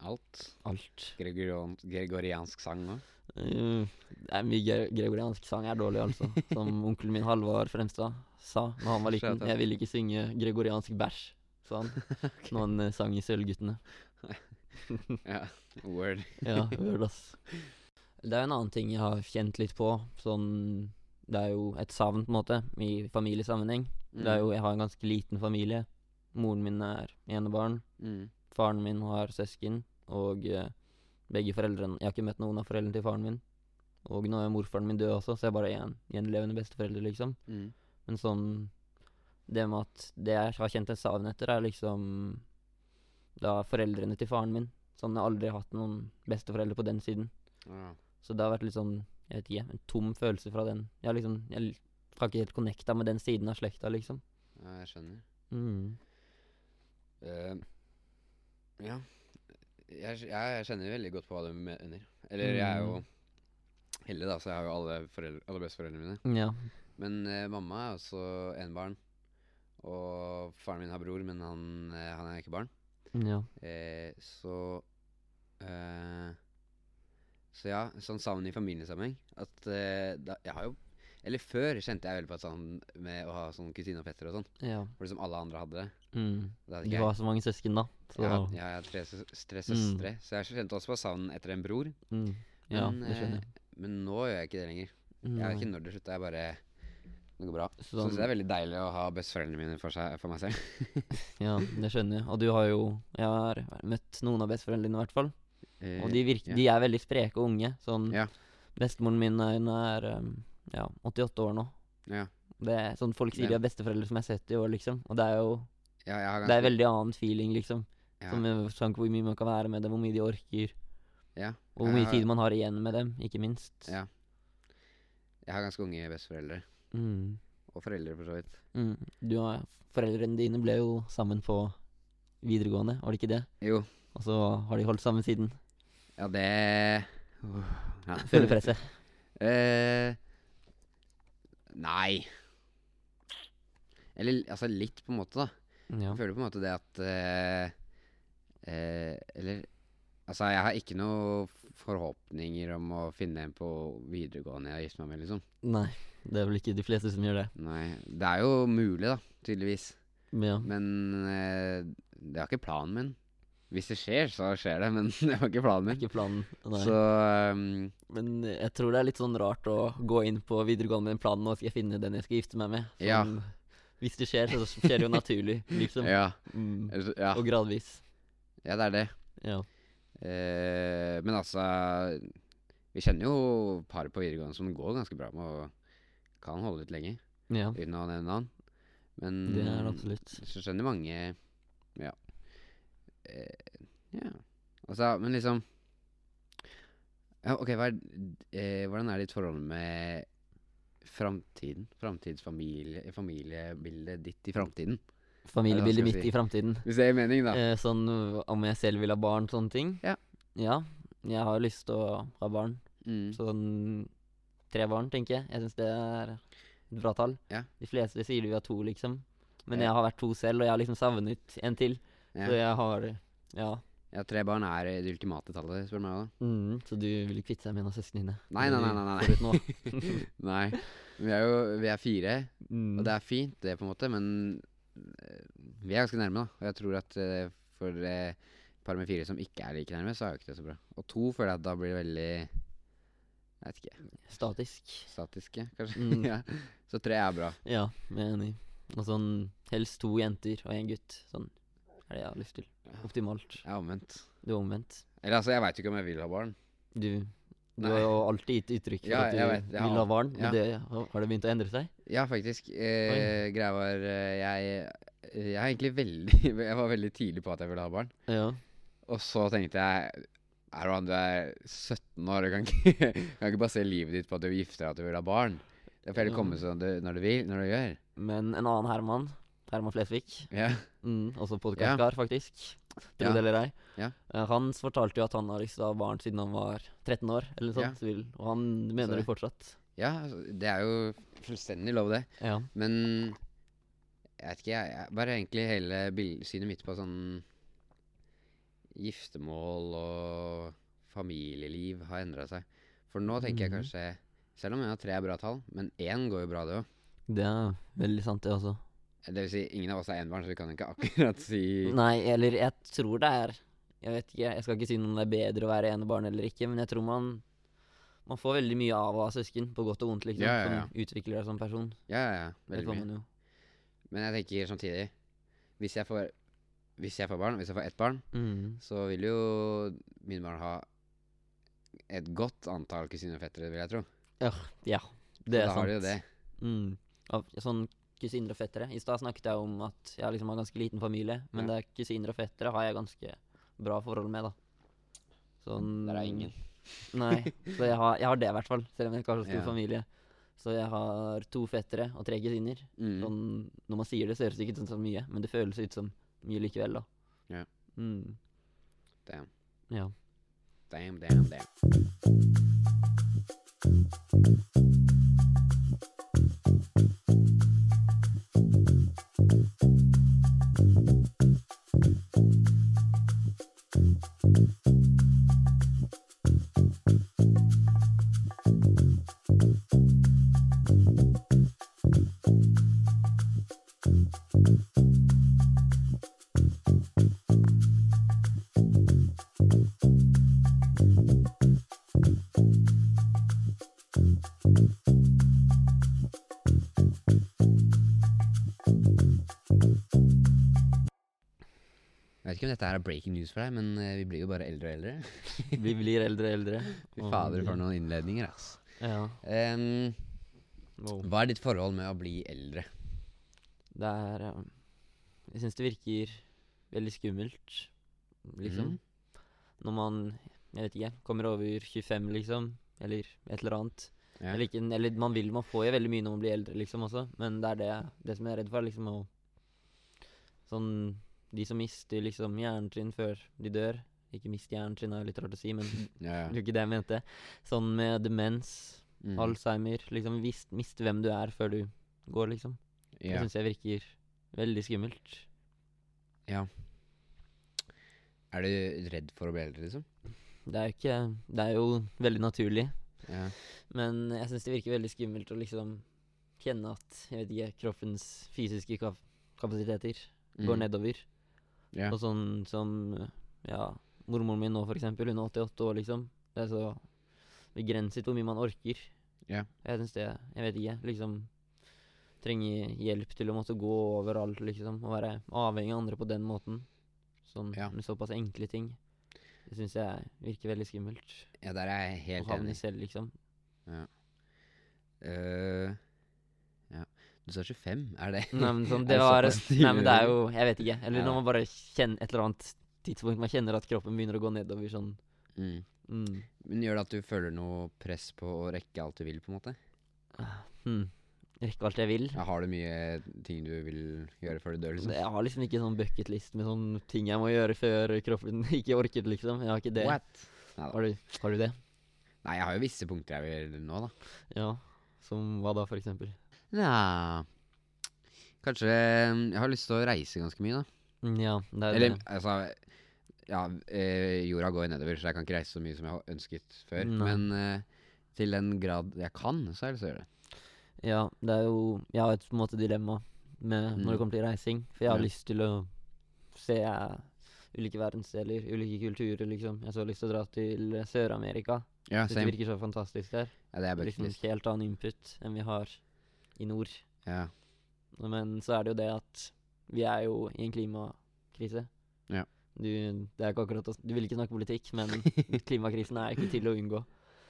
Alt. Alt. Gregorian, gregoriansk sang òg. Uh, det er mye gre gregoriansk sang er dårlig, altså. Som onkelen min Halvard Fremstad sa da han var liten. Jeg ville ikke synge gregoriansk bæsj, sa han. Når han eh, sang i Sølvguttene. Ja, word. Ja, word, ass. Det er en annen ting jeg har kjent litt på. Sånn Det er jo et savn, på en måte, i familiesammenheng. Det er jo Jeg har en ganske liten familie. Moren min er enebarn. mm. Faren min har søsken, og eh, begge foreldrene Jeg har ikke møtt noen av foreldrene til faren min. Og nå er morfaren min død også, så jeg er bare én gjenlevende besteforelder, liksom. Mm. Men sånn Det med at det jeg har kjent en savn etter, er liksom da foreldrene til faren min. Sånn, Jeg har aldri hatt noen besteforeldre på den siden. Ja. Så det har vært litt sånn Jeg vet ikke, en tom følelse fra den. Jeg liksom Jeg har ikke helt connecta med den siden av slekta, liksom. ja, jeg skjønner. Mm. Uh, ja. Jeg, jeg, jeg kjenner veldig godt på hva du mener. Eller jeg er jo Mm. heldig, da, så jeg har jo alle, foreldre, alle besteforeldrene mine. Ja. Men uh, mamma er også enebarn. Og faren min har bror, men han, eh, han er ikke barn. Ja. Uh, så Så ja, sånn savn i familiesammenheng. At eh, da, Jeg har jo Eller før kjente jeg veldig på at sånn med å ha sånn kusine og fetter og sånn. ja. For liksom alle andre hadde det. Mm. Det hadde Du ikke har så mange søsken, da. Så Jeg har, jeg har tre, søs- tre søstre, så jeg kjente også på savn etter en bror. mm. Ja, Men, det skjønner jeg. eh, Men nå gjør jeg ikke det lenger. Jeg vet ikke når det slutta. Jeg bare Det går bra. Så Sånn- det er veldig deilig å ha besteforeldrene mine for, seg, for meg selv. Ja, det skjønner jeg. Og du har jo Jeg har møtt noen av besteforeldrene dine, i hvert fall. Eh, Og de, virker, ja. de er veldig spreke og unge. Sånn Ja. Bestemoren min er, um, ja, 88 år nå. Ja. Det sånn Folk sier de har besteforeldre som er 70 år, liksom. Og det er jo Det er veldig annen feeling, liksom. Som sånn, hvor mye man kan være med dem, hvor mye de orker. ja, Og hvor mye har- tid man har igjen med dem, ikke minst. Ja. Jeg har ganske unge besteforeldre. Mm. Og foreldre, for så vidt. Mm. Du har, foreldrene dine ble jo sammen på videregående, var det ikke det? Jo. Og så har de holdt sammen siden. Ja, det uh, ja. Føler presset. Eh, nei. Eller altså litt, på en måte, da. Ja. Jeg føler på en måte det at eh, eh, Eller Altså, jeg har ikke noen forhåpninger om å finne en på videregående jeg har gift meg med, liksom. Nei, det er vel ikke de fleste som gjør det. Nei. Det er jo mulig, da, tydeligvis. Ja. Men eh, det er ikke planen min. Hvis det skjer, så skjer det, men det var ikke planen min. ikke planen. Nei. Så um, Men jeg tror det er litt sånn rart å gå inn på videregående med den planen Nå skal jeg finne den jeg skal gifte meg med. Ja. Sånn, Hvis det skjer, så skjer det jo naturlig, liksom. ja. Mm. ja. Og gradvis. Ja, det er det. Ja. Eh, men altså Vi kjenner jo par på videregående som går ganske bra med og kan holde ut lenge, ja. uten å nevne navn. Men Det er det absolutt. så skjønner mange Ja. Ja. Altså, men liksom ja, Ok, er, eh, hvordan er ditt forhold med framtiden? Framtidsfamilie Familiebildet ditt i framtiden? Familiebildet mitt si. i framtiden. Hvis det gir mening, da. Eh, sånn om jeg selv vil ha barn, sånne ting. Ja. Ja. Jeg har jo lyst til å ha barn. Mm. Sånn tre barn, tenker jeg. Jeg syns det er et bra tall. Ja. De fleste sier de vil ha to, liksom. Men jeg har vært to selv, og jeg har liksom savnet en til. Så jeg har Ja. ja, tre barn er eh, det ultimate tallet, spør du meg. da Mm, så du vil kvitte deg med en av søsknene dine? Nei, nei, nei, nei, nei, nei. Vi er jo vi er fire, Mm. og det er fint, det, på en måte, men eh, vi er ganske nærme, da. Og jeg tror at eh, for et par med fire som ikke er like nærme, så er jo ikke det så bra. Og to føler jeg at da blir det veldig Jeg vet ikke. Statisk. Statiske, kanskje. Mm. ja. Så tre er bra. Ja, jeg er enig. Og sånn helst to jenter og en gutt. Sånn er det jeg har lyst til. Optimalt. Jeg er omvendt. Du er omvendt. Eller altså, jeg veit jo ikke om jeg vil ha barn. Du, du Nei. har jo alltid gitt uttrykk for Ja, at du jeg vet, jeg vil har- ha barn. Men ja. det, har det begynt å endre seg? Ja, faktisk. Eh, greia var eh, jeg, jeg er egentlig veldig Jeg var veldig tidlig på at jeg ville ha barn. Ja. Og så tenkte jeg Erwan, du er 17 år, du kan ikke, kan ikke basere livet ditt på at du gifter deg at du vil ha barn. Det får heller komme sånn du, når du vil, når du gjør. Men en annen Herman, Herman Flesvig, Yeah. mm, også podkastkar, faktisk, tro det eller ei, Yeah. han fortalte jo at han har lyst til å ha barn siden han var 13 år, eller noe sånt. Vil, og han mener Så- det fortsatt. ja, altså, det er jo fullstendig lov, det. Ja. Men jeg vet ikke, jeg, jeg bare egentlig hele synet mitt på sånn giftermål og familieliv har endra seg. For nå tenker jeg Mhm. kanskje Selv om jeg har tre bra tall, men én går jo bra, det òg. Det er veldig sant, det også. Det vil si, ingen av oss er enebarn, så vi kan ikke akkurat si Nei, eller jeg tror det er Jeg vet ikke, jeg skal ikke si om det er bedre å være enebarn eller ikke, men jeg tror man Man får veldig mye av å ha søsken, på godt og vondt, liksom. Ja, ja, ja. Som utvikler deg som person. Ja, ja, ja. Veldig mye. Men jeg tenker samtidig Hvis jeg får Hvis jeg får barn, hvis jeg får ett barn, Mm. så vil jo mine barn ha et godt antall kusiner og fettere, vil jeg tro. Ja, ja. det er da sant. har de jo det. Mm. Sånn kusiner og fettere. I stad snakket jeg om at jeg liksom har ganske liten familie, men Ja. det er kusiner og fettere har jeg ganske bra forhold med, da. Sånn Der er ingen. Nei, så jeg har, jeg har det i hvert fall, selv om jeg ikke har så stor Ja. familie. Så jeg har to fettere og tre kusiner. Mm. Sånn, når man sier det, så høres det ikke ut som så mye, men det føles ut som mye likevel, da. Ja. Mm. Damn. Ja. Damn, damn, damn. Dette her er breaking news for deg, men eh, vi blir jo bare eldre og eldre. Vi blir eldre og eldre. Fy fader, for noen innledninger, ass. Ja. Um, Wow. hva er ditt forhold med å bli eldre? Det er um, Jeg syns det virker veldig skummelt, liksom. Mhm. Når man, jeg vet ikke, kommer over 25, liksom. Eller et eller annet. Ja. Eller, ikke, eller man vil Man får jo veldig mye når man blir eldre, liksom også. Men det er det, det som jeg er redd for, liksom å Sånn De som mister liksom hjernen sin før de dør. Ikke mist hjernen sin, er jo litt rart å si, men Ja, det er ikke det jeg mente. Sånn med demens, Mm. Alzheimer. Liksom vist, mist hvem du er før du går, liksom. Det ja. syns jeg virker veldig skummelt. Ja. Er du redd for å bli eldre, liksom? Det er jo ikke Det er jo veldig naturlig. Ja. Men jeg syns det virker veldig skummelt å liksom kjenne at jeg vet ikke, kroppens fysiske kap kapasiteter går Mm. nedover. Ja. Og sånn som ja, mormoren min nå, for eksempel. Hun er 88 år, liksom. Det er så begrenset hvor mye man orker. Yeah. Jeg syns det Jeg vet ikke. Liksom trenger hjelp til å måtte gå overalt, liksom. Og være avhengig av andre på den måten. Sånn Ja. med såpass enkle ting. Det syns jeg virker veldig skummelt. ja, der er jeg helt havne Å enig. selv, liksom. Ja. ja. Du sa 25, er det Nei, men sånn, det var Nei, men det er jo Jeg vet ikke. Eller Ja. når man bare kjenner et eller annet tidspunkt Man kjenner at kroppen begynner å gå nedover sånn mm. mm. Men gjør det at du føler noe press på å rekke alt du vil, på en måte? hmm. Rekke alt jeg vil. Ja, har du mye ting du vil gjøre før du dør, liksom? Jeg har liksom ikke sånn bucketlist med sånne ting jeg må gjøre før kroppen ikke orker liksom. Jeg har ikke det. What? Har du, har du det? Nei, jeg har jo visse punkter jeg vil nå, da. Ja. Som hva da, for eksempel? Nja Kanskje mm, Jeg har lyst til å reise ganske mye, da. Mm, Ja, det er Eller det. altså Ja, eh, jorda går nedover, så jeg kan ikke reise så mye som jeg har ønsket før. Nei. Men eh, til den grad jeg kan, så har jeg lyst til å gjøre det. Ja, det er jo Jeg har et på en måte dilemma med når Mm. det kommer til reising. For jeg har Ja. lyst til å se eh, ulike verdensdeler, ulike kulturer, liksom. Jeg har så lyst til å dra til Sør-Amerika. Ja, Det virker så fantastisk der. Ja, det er Liksom helt annen input enn vi har i nord. Ja. Men så er det jo det at vi er jo i en klimakrise. Ja. Du, det er ikke akkurat å, du vil ikke snakke politikk, men klimakrisen er ikke til å unngå.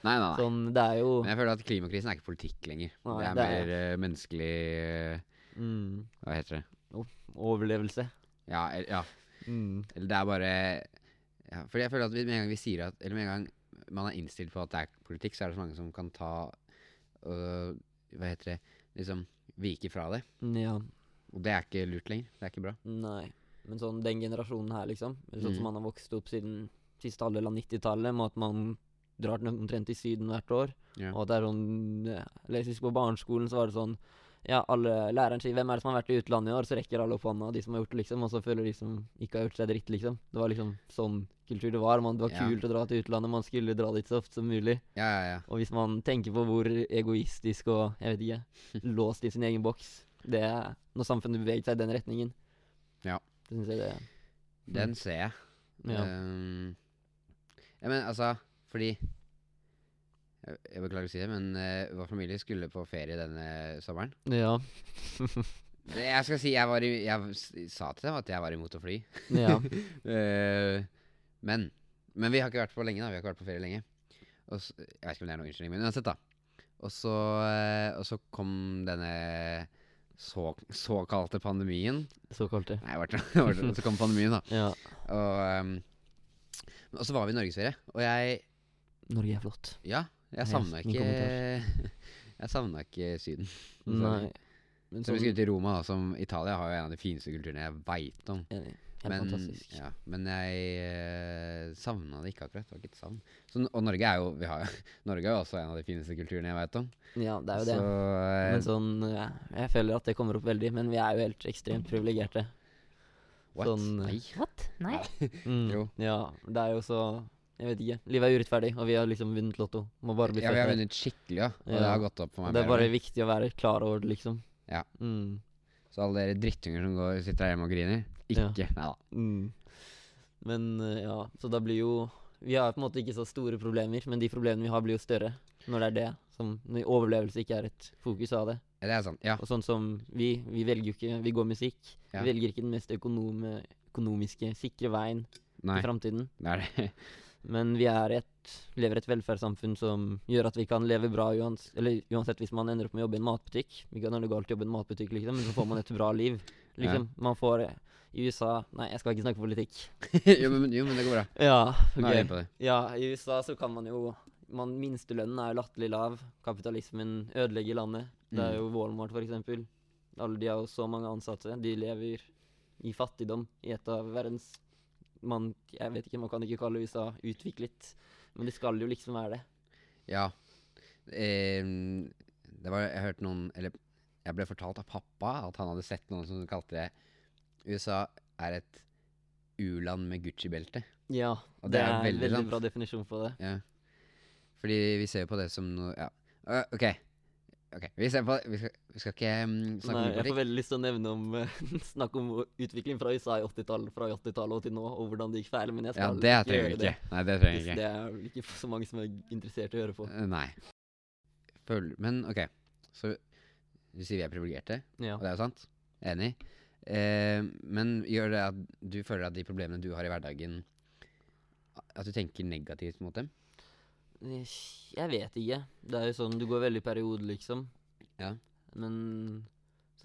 Nei, nei, nei. Sånn, det er jo Men jeg føler at klimakrisen er ikke politikk lenger. Nei, det er det er- mer eh, menneskelig eh, mm, Hva heter det? overlevelse. Ja, Er, ja. Mm. Eller det er bare ja, Fordi jeg føler at med en gang vi sier at Eller med en gang man er innstilt på at det er politikk, så er det så mange som kan ta øh, Hva heter det Liksom vike fra det. Ja. Og det er ikke lurt lenger. Det er ikke bra. Nei. Men sånn den generasjonen her, liksom. Eller sånn Mm. som man har vokst opp siden siste halvdel av 90-tallet, med at man drar omtrent til Syden hvert år. Ja. Og at det er sånn ja, jeg husker på barneskolen så var det sånn Ja, alle læreren sier 'Hvem er det som har vært i utlandet i år?' Så rekker alle opp hånda, de som har gjort det, liksom. Og så føler de som ikke har gjort seg dritt, liksom. Det var liksom sånn kultur det var. Man, det var Ja. kult å dra til utlandet, man skulle dra dit så ofte som mulig. Ja, ja, ja. Og hvis man tenker på hvor egoistisk og jeg vet ikke, låst i sin egen boks det er Når samfunnet beveget seg i den retningen, Ja. det syns jeg det Den ser jeg. Ja. Um, ja, men altså, fordi Jeg, jeg beklager å si det, men uh, vår familie skulle på ferie denne sommeren. ja. Jeg skal si jeg var i, Jeg sa til dem at jeg var imot å fly. ja. Eh, men Men vi har ikke vært på lenge, da. Vi har ikke vært på ferie lenge. Og så, jeg vet ikke om det er noen unnskyldning, men uansett, da. Og så, eh, og så kom denne så, såkalte pandemien. Såkalte. Nei, det var- det så kom pandemien, da. Ja. Og, um, og så var vi i norgesferie, og jeg Norge er flott. Ja, jeg savna ikke Jeg savna ikke Syden. Nei. Men Så vi sånn skulle til Roma, da, som Italia har jo en av de fineste kulturene jeg veit om. Enig. Helt Men, fantastisk. ja, men jeg uh, savna det ikke akkurat. Det var ikke et savn. Så, og Norge er jo vi har, Norge er jo også en av de fineste kulturene jeg veit om. Ja, det er jo det. Så det. Men sånn ja, Jeg føler at det kommer opp veldig, men vi er jo helt ekstremt privilegerte. what? sånn, Nei. What? Nei. Mm. Jo. Ja, det er jo så Jeg vet ikke. Livet er urettferdig, og vi har liksom vunnet Lotto. Må bare bli Ja, vi har vunnet skikkelig, ja. Og det har gått opp for meg. Det er bare viktig å være klar over det, liksom. Ja. Mm. Så alle dere drittunger som går, sitter her hjemme og griner, Ja. ikke. Nei da. Mm. Men eh, ja, så da blir jo Vi har på en måte ikke så store problemer, men de problemene vi har, blir jo større når det er det. Som når overlevelse ikke er et fokus av det. Ja, Det er sant. Ja. Og sånn som vi, vi velger jo ikke Vi går musikk. Ja. Vi velger ikke den mest økonome, økonomiske, sikre veien Nei, til framtiden. det det. Men vi er et, lever i et velferdssamfunn som gjør at vi kan leve bra uans eller uansett hvis man ender opp med å jobbe i en matbutikk. Vi kan gjøre det galt å jobbe i en matbutikk, liksom, men så får man et bra liv. Liksom, Man får eh, I USA Nei, jeg skal ikke snakke politikk. jo, men, jo, men det går bra. Ja, okay. Ja, i USA så kan man jo man, Minstelønnen er jo latterlig lav. Kapitalismen ødelegger landet. Det er Mm. jo Walmart, for eksempel. Alle de har jo så mange ansatte. De lever i fattigdom i et av verdens man, Jeg vet ikke, man kan ikke kalle USA utviklet, men det skal jo liksom være det. Ja. Eh, det var Jeg hørte noen Eller jeg ble fortalt av pappa at han hadde sett noen som kalte det USA er et u-land med Gucci-belte. Ja, det, det er er veldig veldig, bra definisjon på det. Ja. Fordi vi ser på det som noe Ja. uh, OK. Ok, Vi ser på Vi skal, vi skal ikke um, snakke Nei, om jeg får veldig lyst til å nevne om uh, Snakke om utvikling fra USA i 80-tallet fra 80-tallet og til nå, og hvordan det gikk feil, men jeg skal Ja, det ikke gjøre ikke. Nei, det trenger jeg ikke. det er vel ikke så mange som er interessert i å høre på. Nei. Føl Men OK. Så du sier vi er privilegerte, Ja. og det er jo sant. Enig. Eh, men gjør det at du føler at de problemene du har i hverdagen At du tenker negativt mot dem? Jeg vet ikke. Det er jo sånn, du går veldig i periode, liksom. Ja. Men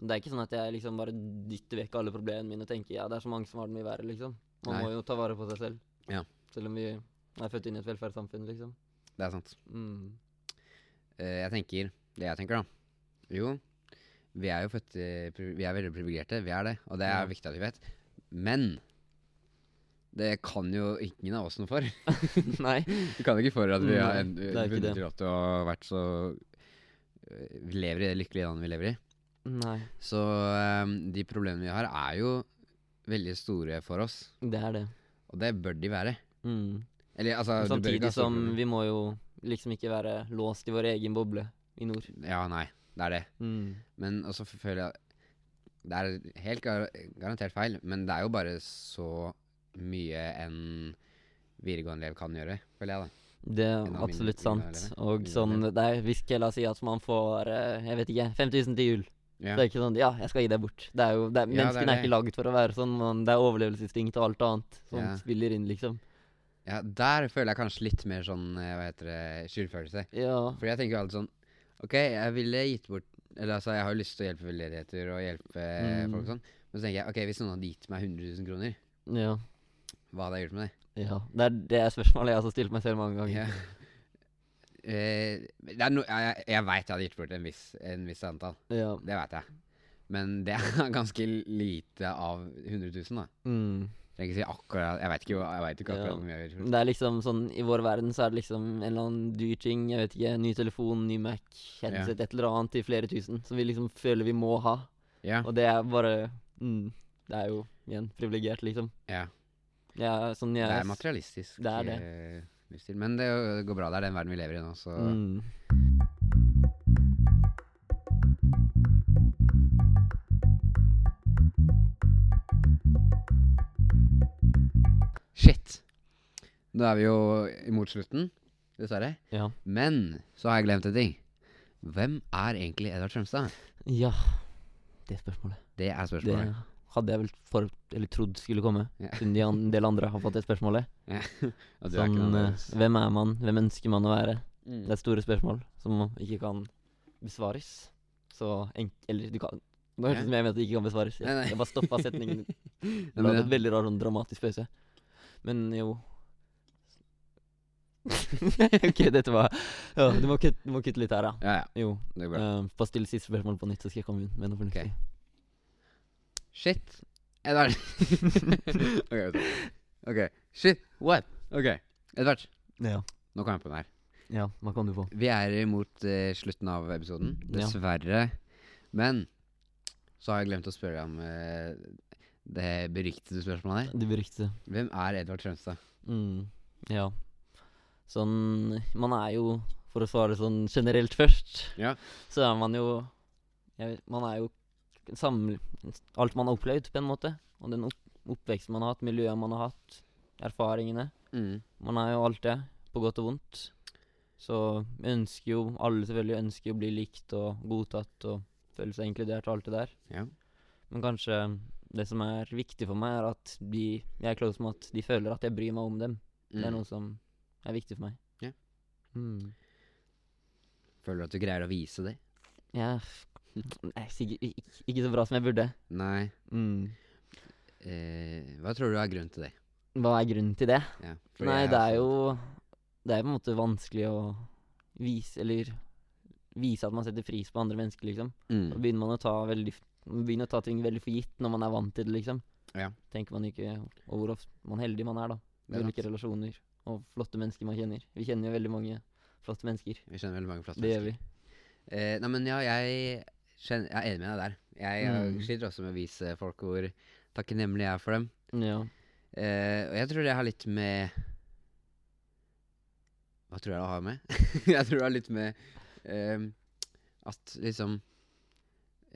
det er ikke sånn at jeg liksom bare dytter vekk alle problemene mine og tenker ja, det er så mange som har det mye verre, liksom. Man Nei. må jo ta vare på seg selv. Ja. Selv om vi er født inn i et velferdssamfunn, liksom. Det er sant. Mm. Eh, jeg tenker Det jeg tenker, da Jo, vi er jo født Vi er veldig privilegerte. Vi er det, og det er viktig at vi vet. Men det kan jo ingen av oss noe for. Nei. Vi kan ikke for at vi har vunnet i Lotto og vært så øh, Vi lever i det lykkelige landet vi lever i. Nei. Så um, de problemene vi har, er jo veldig store for oss. Det er det. Og det bør de være. Mm. Eller altså du Samtidig som vi må jo liksom ikke være låst i vår egen boble i nord. Ja, nei. Det er det. Mm. Men også føler jeg Det er helt gar garantert feil, men det er jo bare så mye en videregående elev kan gjøre, føler jeg, da. Det er absolutt sant. Og sånn, elever. det er, hvis Kella sier at man får eh, jeg vet ikke, 5000 til jul, Ja. så er det ikke sånn ja, jeg skal gi deg bort. Det er jo, det er, Ja, det er menneskene er, ikke laget for å være sånn. Man, det er overlevelsesinstinkt og alt annet som Ja. spiller inn, liksom. ja, der føler jeg kanskje litt mer sånn, eh, hva heter det, skyldfølelse. Ja. For jeg tenker jo alltid sånn OK, jeg ville gitt bort Eller altså, jeg har jo lyst til å hjelpe veldedigheter og hjelpe Mm. folk og sånn. Men så tenker jeg OK, hvis noen hadde gitt meg 100 000 kroner, Ja. hva hadde jeg gjort med det? ja. Det er det spørsmålet jeg har stilt meg selv mange ganger. Ja. Eh, det er no, jeg jeg veit jeg hadde gitt bort en viss, en viss antall. Ja. Det veit jeg. Men det er ganske lite av 100 000, da. Mm. Ikke si akkurat Jeg vet ikke, jeg vet ikke akkurat Ja. mye jeg gjort. Det er liksom sånn I vår verden så er det liksom en eller annen dyr ting. Jeg vet ikke, Ny telefon, ny Mac, headset, et eller annet til flere tusen. Som vi liksom føler vi må ha. Ja. Og det er bare mm, Det er jo igjen privilegert, liksom. ja. Jeg er sånn jeg Det er materialistisk. Det er det. eh, livsstil. Men det, det går bra. Det er den verden vi lever i nå, så Mm. Nå er vi jo imot slutten, dessverre. Ja. Men så har jeg glemt en ting. Hvem er egentlig Edvard Strømstad? ja. Det spørsmålet. Det er Det hadde jeg vel for, eller trodd skulle komme. Ja. Siden de en del andre har fått det spørsmålet. Ja. er Sånn, eh, hvem er man? Hvem ønsker man å være? Mm. Det er store spørsmål som ikke kan besvares. Så. Eller du kan Nå hørtes det ut som jeg mente det ikke kan besvares. Jeg, jeg bare stoppa setningen. Det ja. et veldig rar sånn dramatisk pause. Men jo OK, dette var Ja, du må kutte, du må kutte litt her, da. Ja, ja. Jo. Det går bra. Uh, bare still siste spørsmål på nytt, så skal jeg komme inn med noe fornuftig. Shit. Edvard. ok, ok. Shit. What? Ok. Edvard, Ja. nå kom jeg på den her. ja. Hva kom du på? Vi er imot uh, slutten av episoden, dessverre. Men så har jeg glemt å spørre om uh, det beryktede spørsmålet her. Det beriktede Hvem er Edvard Strømstad? Mm, ja. Sånn Man er jo, for å svare sånn generelt først, Ja. så er man jo jeg Man er jo sam, alt man har opplevd, på en måte. Og den opp, oppveksten man har hatt, miljøet man har hatt, erfaringene. Mm. Man er jo alt det, på godt og vondt. Så ønsker jo Alle selvfølgelig ønsker å bli likt og godtatt og føle seg inkludert og alt det der. Ja. Men kanskje det som er viktig for meg, er at de jeg er close med at de føler at jeg bryr meg om dem. Det er Mm. noe som er viktig for meg. Ja. Mm. Føler du at du greier å vise det? Ja, nei, sikkert ikke, ikke så bra som jeg burde. Nei. Mm. Eh, hva tror du er grunnen til det? Hva er grunnen til det? Ja, Nei, det er jo Det er på en måte vanskelig å vise Eller vise at man setter pris på andre mennesker, liksom. Da mm. begynner man å ta veldig begynner å ta ting veldig for gitt når man er vant til det, liksom. Ja. Tenker man ikke over hvor man heldig man er, da. Med Ulike relasjoner og flotte mennesker man kjenner. Vi kjenner jo veldig mange flotte mennesker. Vi kjenner veldig mange flotte Det gjør vi. Eh, nei, men ja, jeg, kjenner, jeg er enig med deg der. Jeg jeg Mm. sliter også med å vise folk hvor takknemlig jeg er for dem. Ja. Eh, og jeg tror det har litt med Hva tror jeg det har med? jeg tror det har litt med eh, at liksom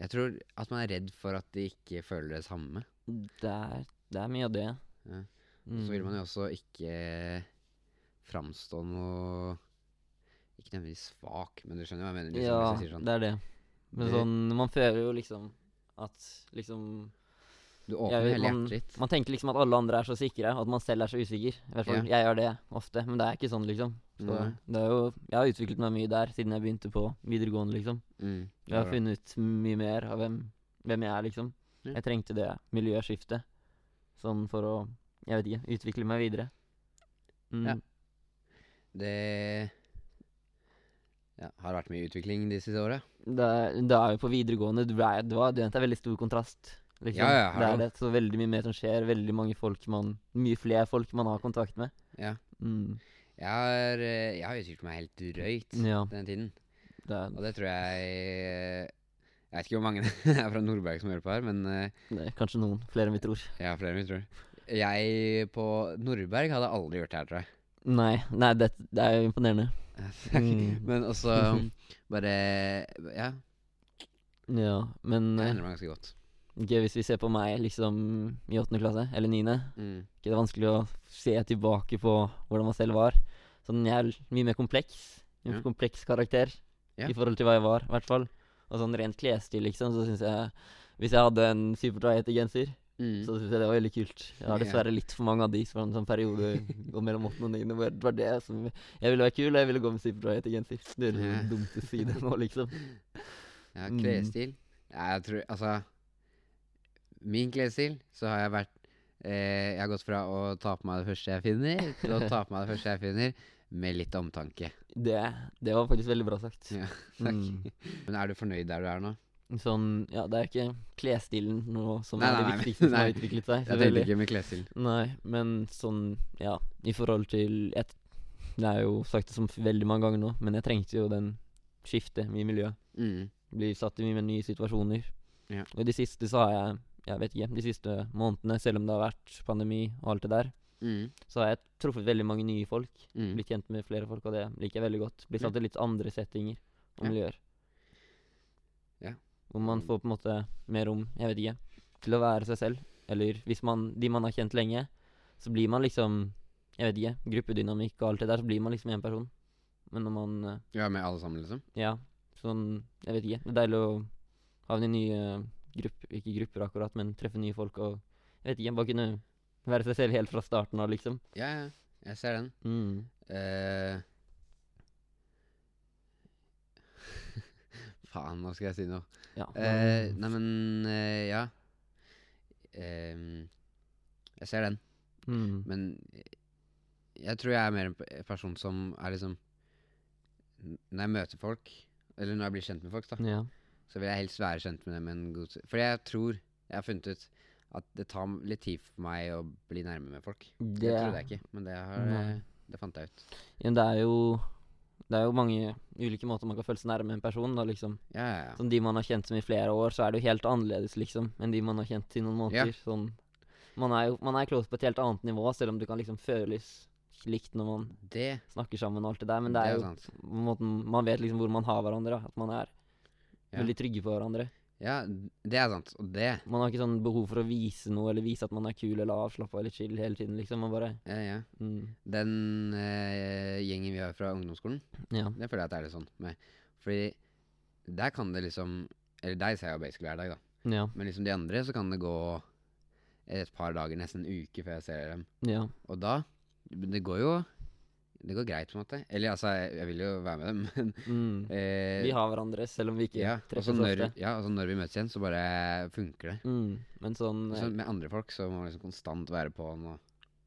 Jeg tror at man er redd for at de ikke føler det samme. Det er, det er mye av det. Ja. Mm. Så vil man jo også ikke framstå noe Ikke nødvendigvis svak, men du skjønner hva jeg mener? Liksom, Ja, jeg sånn. det er det. Men sånn, man føler jo liksom at liksom Du åpner vet, hele hjertet ditt. man tenker liksom at alle andre er så sikre, og at man selv er så usikker. I hvert fall, Jeg gjør det ofte, men det er ikke sånn, liksom. Så det jo, jeg har utviklet meg mye der siden jeg begynte på videregående, liksom. Mm, Jeg har funnet ut mye mer av hvem, hvem jeg er, liksom. Ja. Jeg trengte det miljøskiftet. Sånn for å, jeg vet ikke, utvikle meg videre. Mm. Ja. Det ja, har vært mye utvikling de siste åra. Det, det er jo på videregående du er, det, var, du er veldig stor kontrast. Liksom. Ja, ja, det er det. Så veldig mye mer som skjer. Veldig mange folk man Mye flere folk man har kontakt med. Ja. Mm. Jeg har, eh, jeg har utviklet meg helt drøyt Ja. den tiden. Det er, Og det tror jeg Jeg vet ikke hvor mange det er fra Nordberg som hører på her, men eh, det er kanskje noen flere enn vi tror. ja, flere enn vi tror. Jeg på Nordberg hadde aldri gjort det her, tror jeg. Nei, nei det, det er jo imponerende. Mm. men også bare Ja, Ja, men jeg eh, kjenner meg ganske godt. Gøy hvis vi ser på meg liksom i åttende klasse, eller niende Mm. ikke det er vanskelig å se tilbake på hvordan man selv var. Sånn, jeg er mye mer kompleks. En Ja. kompleks karakter Ja. i forhold til hva jeg var, i hvert fall. Og sånn rent klesstil, liksom, så syns jeg Hvis jeg hadde en superdry-genser, Mm. så det var veldig kult. Jeg har dessverre litt for mange av de fra en sånn periode gå mellom åttende og niende det var det som Jeg ville være kul, og jeg ville gå med superdry-genser. Det er Ja. dumt å si det nå, liksom. Ja, klesstil. Ja, jeg tror Altså Min klesstil, så har jeg vært eh, Jeg har gått fra å ta på meg det første jeg finner, til å ta på meg det første jeg finner, med litt omtanke. Det, det var faktisk veldig bra sagt. Ja, takk. Mm. Men er du fornøyd der du er nå? Sånn Ja, det er ikke klesstilen nå som Nei, er det viktigste som har utviklet seg. Jeg tenkte ikke med klesstil. Nei, men sånn Ja, i forhold til et, Det er jo sagt det som veldig mange ganger nå, men jeg trengte jo den skiftet i miljøet. Mm. Blir satt i mye nye situasjoner. Ja. Og i det siste så har jeg Jeg vet ikke, de siste månedene, selv om det har vært pandemi og alt det der, Mm. så har jeg truffet veldig mange nye folk. Mm. Blitt kjent med flere folk, og det liker jeg veldig godt. Blir satt i litt andre settinger og miljøer. Ja. Hvor man Mm. får på en måte mer rom, jeg vet ikke, til å være seg selv. Eller hvis man De man har kjent lenge, så blir man liksom Jeg vet ikke, gruppedynamikk og alt det der, så blir man liksom én person. Men når man eh, Ja, med alle sammen, liksom? Ja, sånn Jeg vet ikke. Det er deilig å havne i nye grupper Ikke grupper akkurat, men treffe nye folk og Jeg vet ikke, bare kunne være seg selv helt fra starten av, liksom. Ja, ja. Jeg ser den. Mm. Eh, Faen, hva skal jeg si nå? Ja. Eh, nei, men eh, ja. Eh, jeg ser den. mm. Men jeg tror jeg er mer en pe- person som er liksom Når jeg møter folk, eller når jeg blir kjent med folk, da, Ja. så vil jeg helst være kjent med dem en god stund. Fordi jeg tror jeg har funnet ut at det tar m- litt tid for meg å bli nærme med folk. Det, Det, trodde jeg ikke, men det, har, Nei. eh, det fant jeg ut. Ja, det er jo Det er jo mange ulike måter man kan føle seg nærme en person. Da, liksom. Ja, ja, ja. Sånn De man har kjent som i flere år, så er det jo helt annerledes liksom enn de man har kjent i noen måneder. Sånn, man er jo man er close på et helt annet nivå, selv om du kan liksom føles likt når man Det, snakker sammen og alt det der. Men det er jo sant. måten Man vet liksom hvor man har hverandre. da, At man er veldig trygge på hverandre. Ja, det er sant. Og det Man har ikke sånn behov for å vise noe eller vise at man er kul eller avslappa eller chill hele tiden. liksom, Man bare Ja, ja. mm, Den eh, gjengen vi har fra ungdomsskolen, Ja. det føler jeg at det er litt sånn med. Fordi der kan det liksom Eller deg ser jeg jo basically hver dag, da. Ja. Men liksom de andre, så kan det gå et par dager, nesten en uke før jeg ser dem. Ja. Og da Det går jo Det går greit, på en måte. Eller altså, jeg, jeg vil jo være med dem, men Mm. eh, Vi har hverandre, selv om vi ikke ja, treffes når, ofte. ja, og så når vi møtes igjen, så bare funker det. Mm. Men sånn Så med andre folk så må man liksom konstant være på noe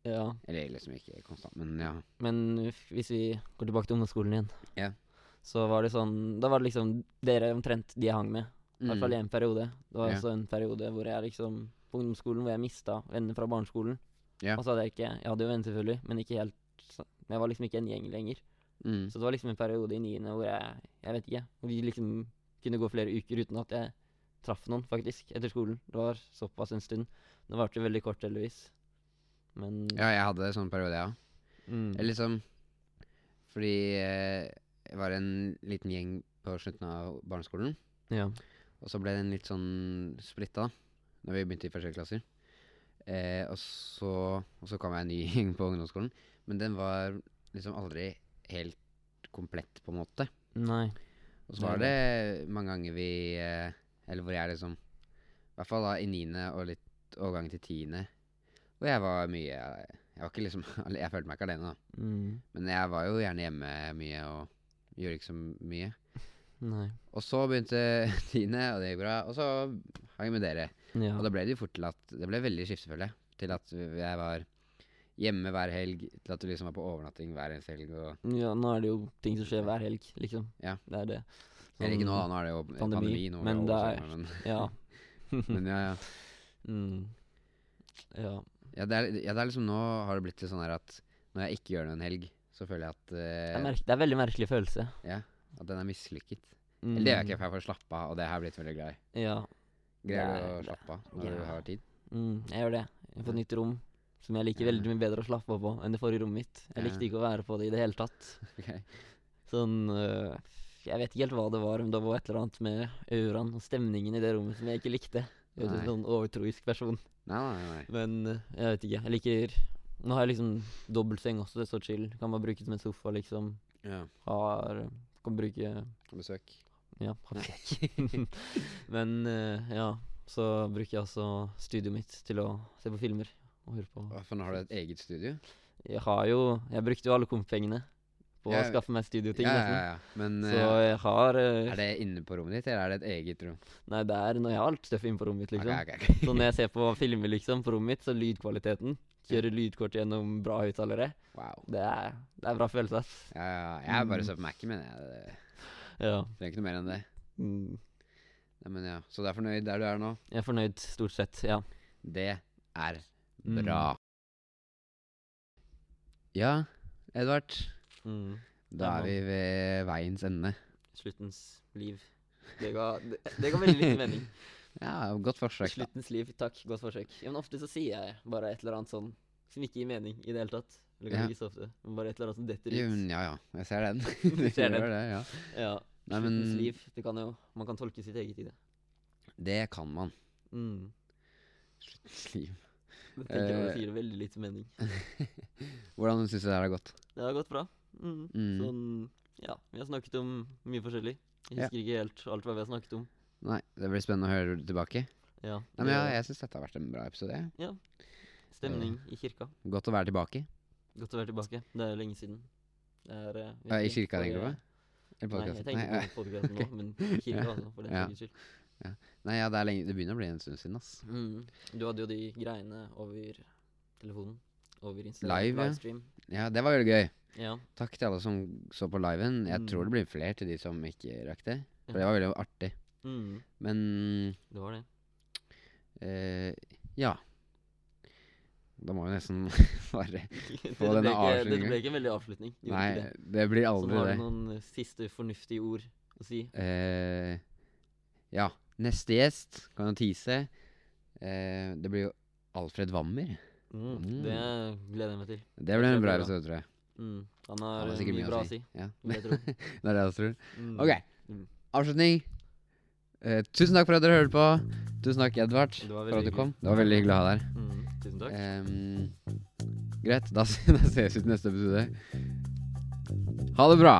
eh, Ja. Eller liksom ikke konstant, men ja. Men hvis vi går tilbake til ungdomsskolen igjen, Ja. så var det sånn Da var det liksom dere omtrent de jeg hang med. I hvert fall i en periode. Det var Mm. Ja. også en periode hvor jeg liksom På ungdomsskolen hvor jeg mista venner fra barneskolen. Ja. Og så hadde jeg ikke Jeg hadde jo venner, selvfølgelig, men ikke helt så- Jeg var liksom ikke en gjeng lenger. Mm. Så det var liksom en periode i niende hvor jeg Jeg vet ikke. Hvor vi liksom kunne gå flere uker uten at jeg traff noen, faktisk, etter skolen. Det var såpass en stund. Det varte veldig kort, heldigvis. Men Ja, jeg hadde sånn periode, ja. mm, Eller liksom Fordi eh, jeg var en liten gjeng på slutten av barneskolen. Ja. Og så ble den litt sånn splitta når vi begynte i første klasser. Eh, og, så, og så kom jeg en ny gjeng på ungdomsskolen. Men den var liksom aldri helt komplett, på en måte. Nei. Og så var det mange ganger vi eh, Eller hvor jeg liksom I hvert fall da i niende og litt overgang til tiende. Hvor jeg var mye Jeg var ikke liksom Jeg følte meg ikke alene, da. Mm, Men jeg var jo gjerne hjemme mye og gjorde ikke så mye. nei. Og så begynte tiende, og det gikk bra. Og så hang jeg med dere. Ja. Og da ble det jo fort til at Det ble veldig skiftefølge. Til at jeg var hjemme hver helg, til at du liksom er på overnatting hver eneste helg. Og, ja, nå er det jo ting som skjer hver helg, liksom. Ja. Det er det. eller ikke nå, da. Sånn- Nå er det jo pandemi, pandemi. nå er men det er- men, Ja. men, ja, ja. mm. Ja. Ja det, er, ja, det er liksom nå har det blitt til sånn her at når jeg ikke gjør noe en helg, så føler jeg at, Det er, det er veldig merkelig følelse. ja, at den er mislykket. Mm. Eller det gjør jeg ikke, for jeg får slappe av, og det har jeg blitt veldig glad i. Ja. Greier du er- å slappe av når du har tid? Mm, jeg gjør det. Jeg får nytt rom som jeg liker veldig mye bedre å slappe av på enn det forrige rommet mitt. Jeg likte ikke å være på det i det hele tatt. Okay. Sånn øh, Jeg vet ikke helt hva det var, men det var et eller annet med auraen og stemningen i det rommet som jeg ikke likte. Jeg er en sånn overtroisk person. Nei, nei, nei. Men øh, jeg vet ikke. Jeg liker Nå har jeg liksom dobbeltseng også, det er så chill. Kan bare bruke det som en sofa, liksom. Ja. Har Kan bruke Besøk. Ja, har besøk. Men øh, ja, så bruker jeg også studioet mitt til å se på filmer og høre på For nå har du et eget studio? Jeg har jo Jeg brukte jo alle kompengene på å skaffe meg studioting, Ja, ja, ja. Men Så eh, jeg har uh, er det inne på rommet ditt, eller er det et eget rom? Nei, det er når jeg har alt støffet inne på rommet mitt, liksom. Ok, ok, ok. Så når jeg ser på filmer liksom på rommet mitt, så lydkvaliteten Kjører lydkort gjennom bra høyttalere. Wow. Det er, det er bra følelse, ass. Ja, ja, jeg er bare Mm. så på Mac-en, men jeg Ja. trenger ikke noe mer enn det. Mm. Nei, men ja. Så du er fornøyd der du er nå? Jeg er fornøyd stort sett, ja. Det er. Bra. Ja, Edvard. Mm. Da er vi ved veiens ende. Sluttens liv. Det ga, det, det ga veldig liten mening. Ja, godt forsøk, da. Sluttens liv, takk. Godt forsøk. Ja, men ofte så sier jeg bare et eller annet sånn som ikke gir mening i det hele tatt. Eller kanskje Ja. ikke så ofte, men bare et eller annet som detter ut. ja, ja. Jeg ser den. Du ser den. det, ja. Ja. Nei, Sluttens men liv. Det kan jo Man kan tolke sitt eget i det. det kan man. Mm. Liv. Det tenker jeg Eh. bare gir veldig lite mening. Hvordan syns du det her har gått? Det har gått bra. Mm. Mm. Sånn Ja, vi har snakket om mye forskjellig. Jeg Ja. husker ikke helt alt hva vi har snakket om. Nei, det blir spennende å høre tilbake. Ja. Nei, men ja, jeg syns dette har vært en bra episode. Ja. Stemning i kirka. Godt å være tilbake. Godt å være tilbake. Det er lenge siden. Det er uh, I kirka, tenker du på? Eller Nei, jeg tenker på podkasten nå, men kirka, Ja. altså, for den Ja. saks skyld. Nei, ja, det, er lenge, det begynner å bli en stund siden, ass. Mm. Du hadde jo de greiene over telefonen. Over Instagram. Live, livestream. Ja, det var veldig gøy. Ja. Takk til alle som så på liven. Jeg tror Mm. det blir flere til de som ikke rakk det. For det var veldig artig. Mm. Men Det var det. eh, ja. Da må vi nesten bare Få denne avslutningen. det ble ikke en veldig avslutning. Gjorde Nei, det. det blir det Så har du noen siste fornuftige ord å si. Eh, ja. Neste gjest, kan jo tease. Eh, det blir jo Alfred Wammer. Mm. Mm. Det gleder jeg meg til. Det blir en bra episode, tror jeg. Mm. Han har Han mye bra å si. Ja. Det, er det jeg tror. Mm. Ok, mm. avslutning. Eh, tusen takk for at dere hørte på. Tusen takk, Edvard, for at du kom. Det var veldig hyggelig å ha deg her. Mm, tusen takk. Um, greit, da, da ses vi til neste episode. Ha det bra.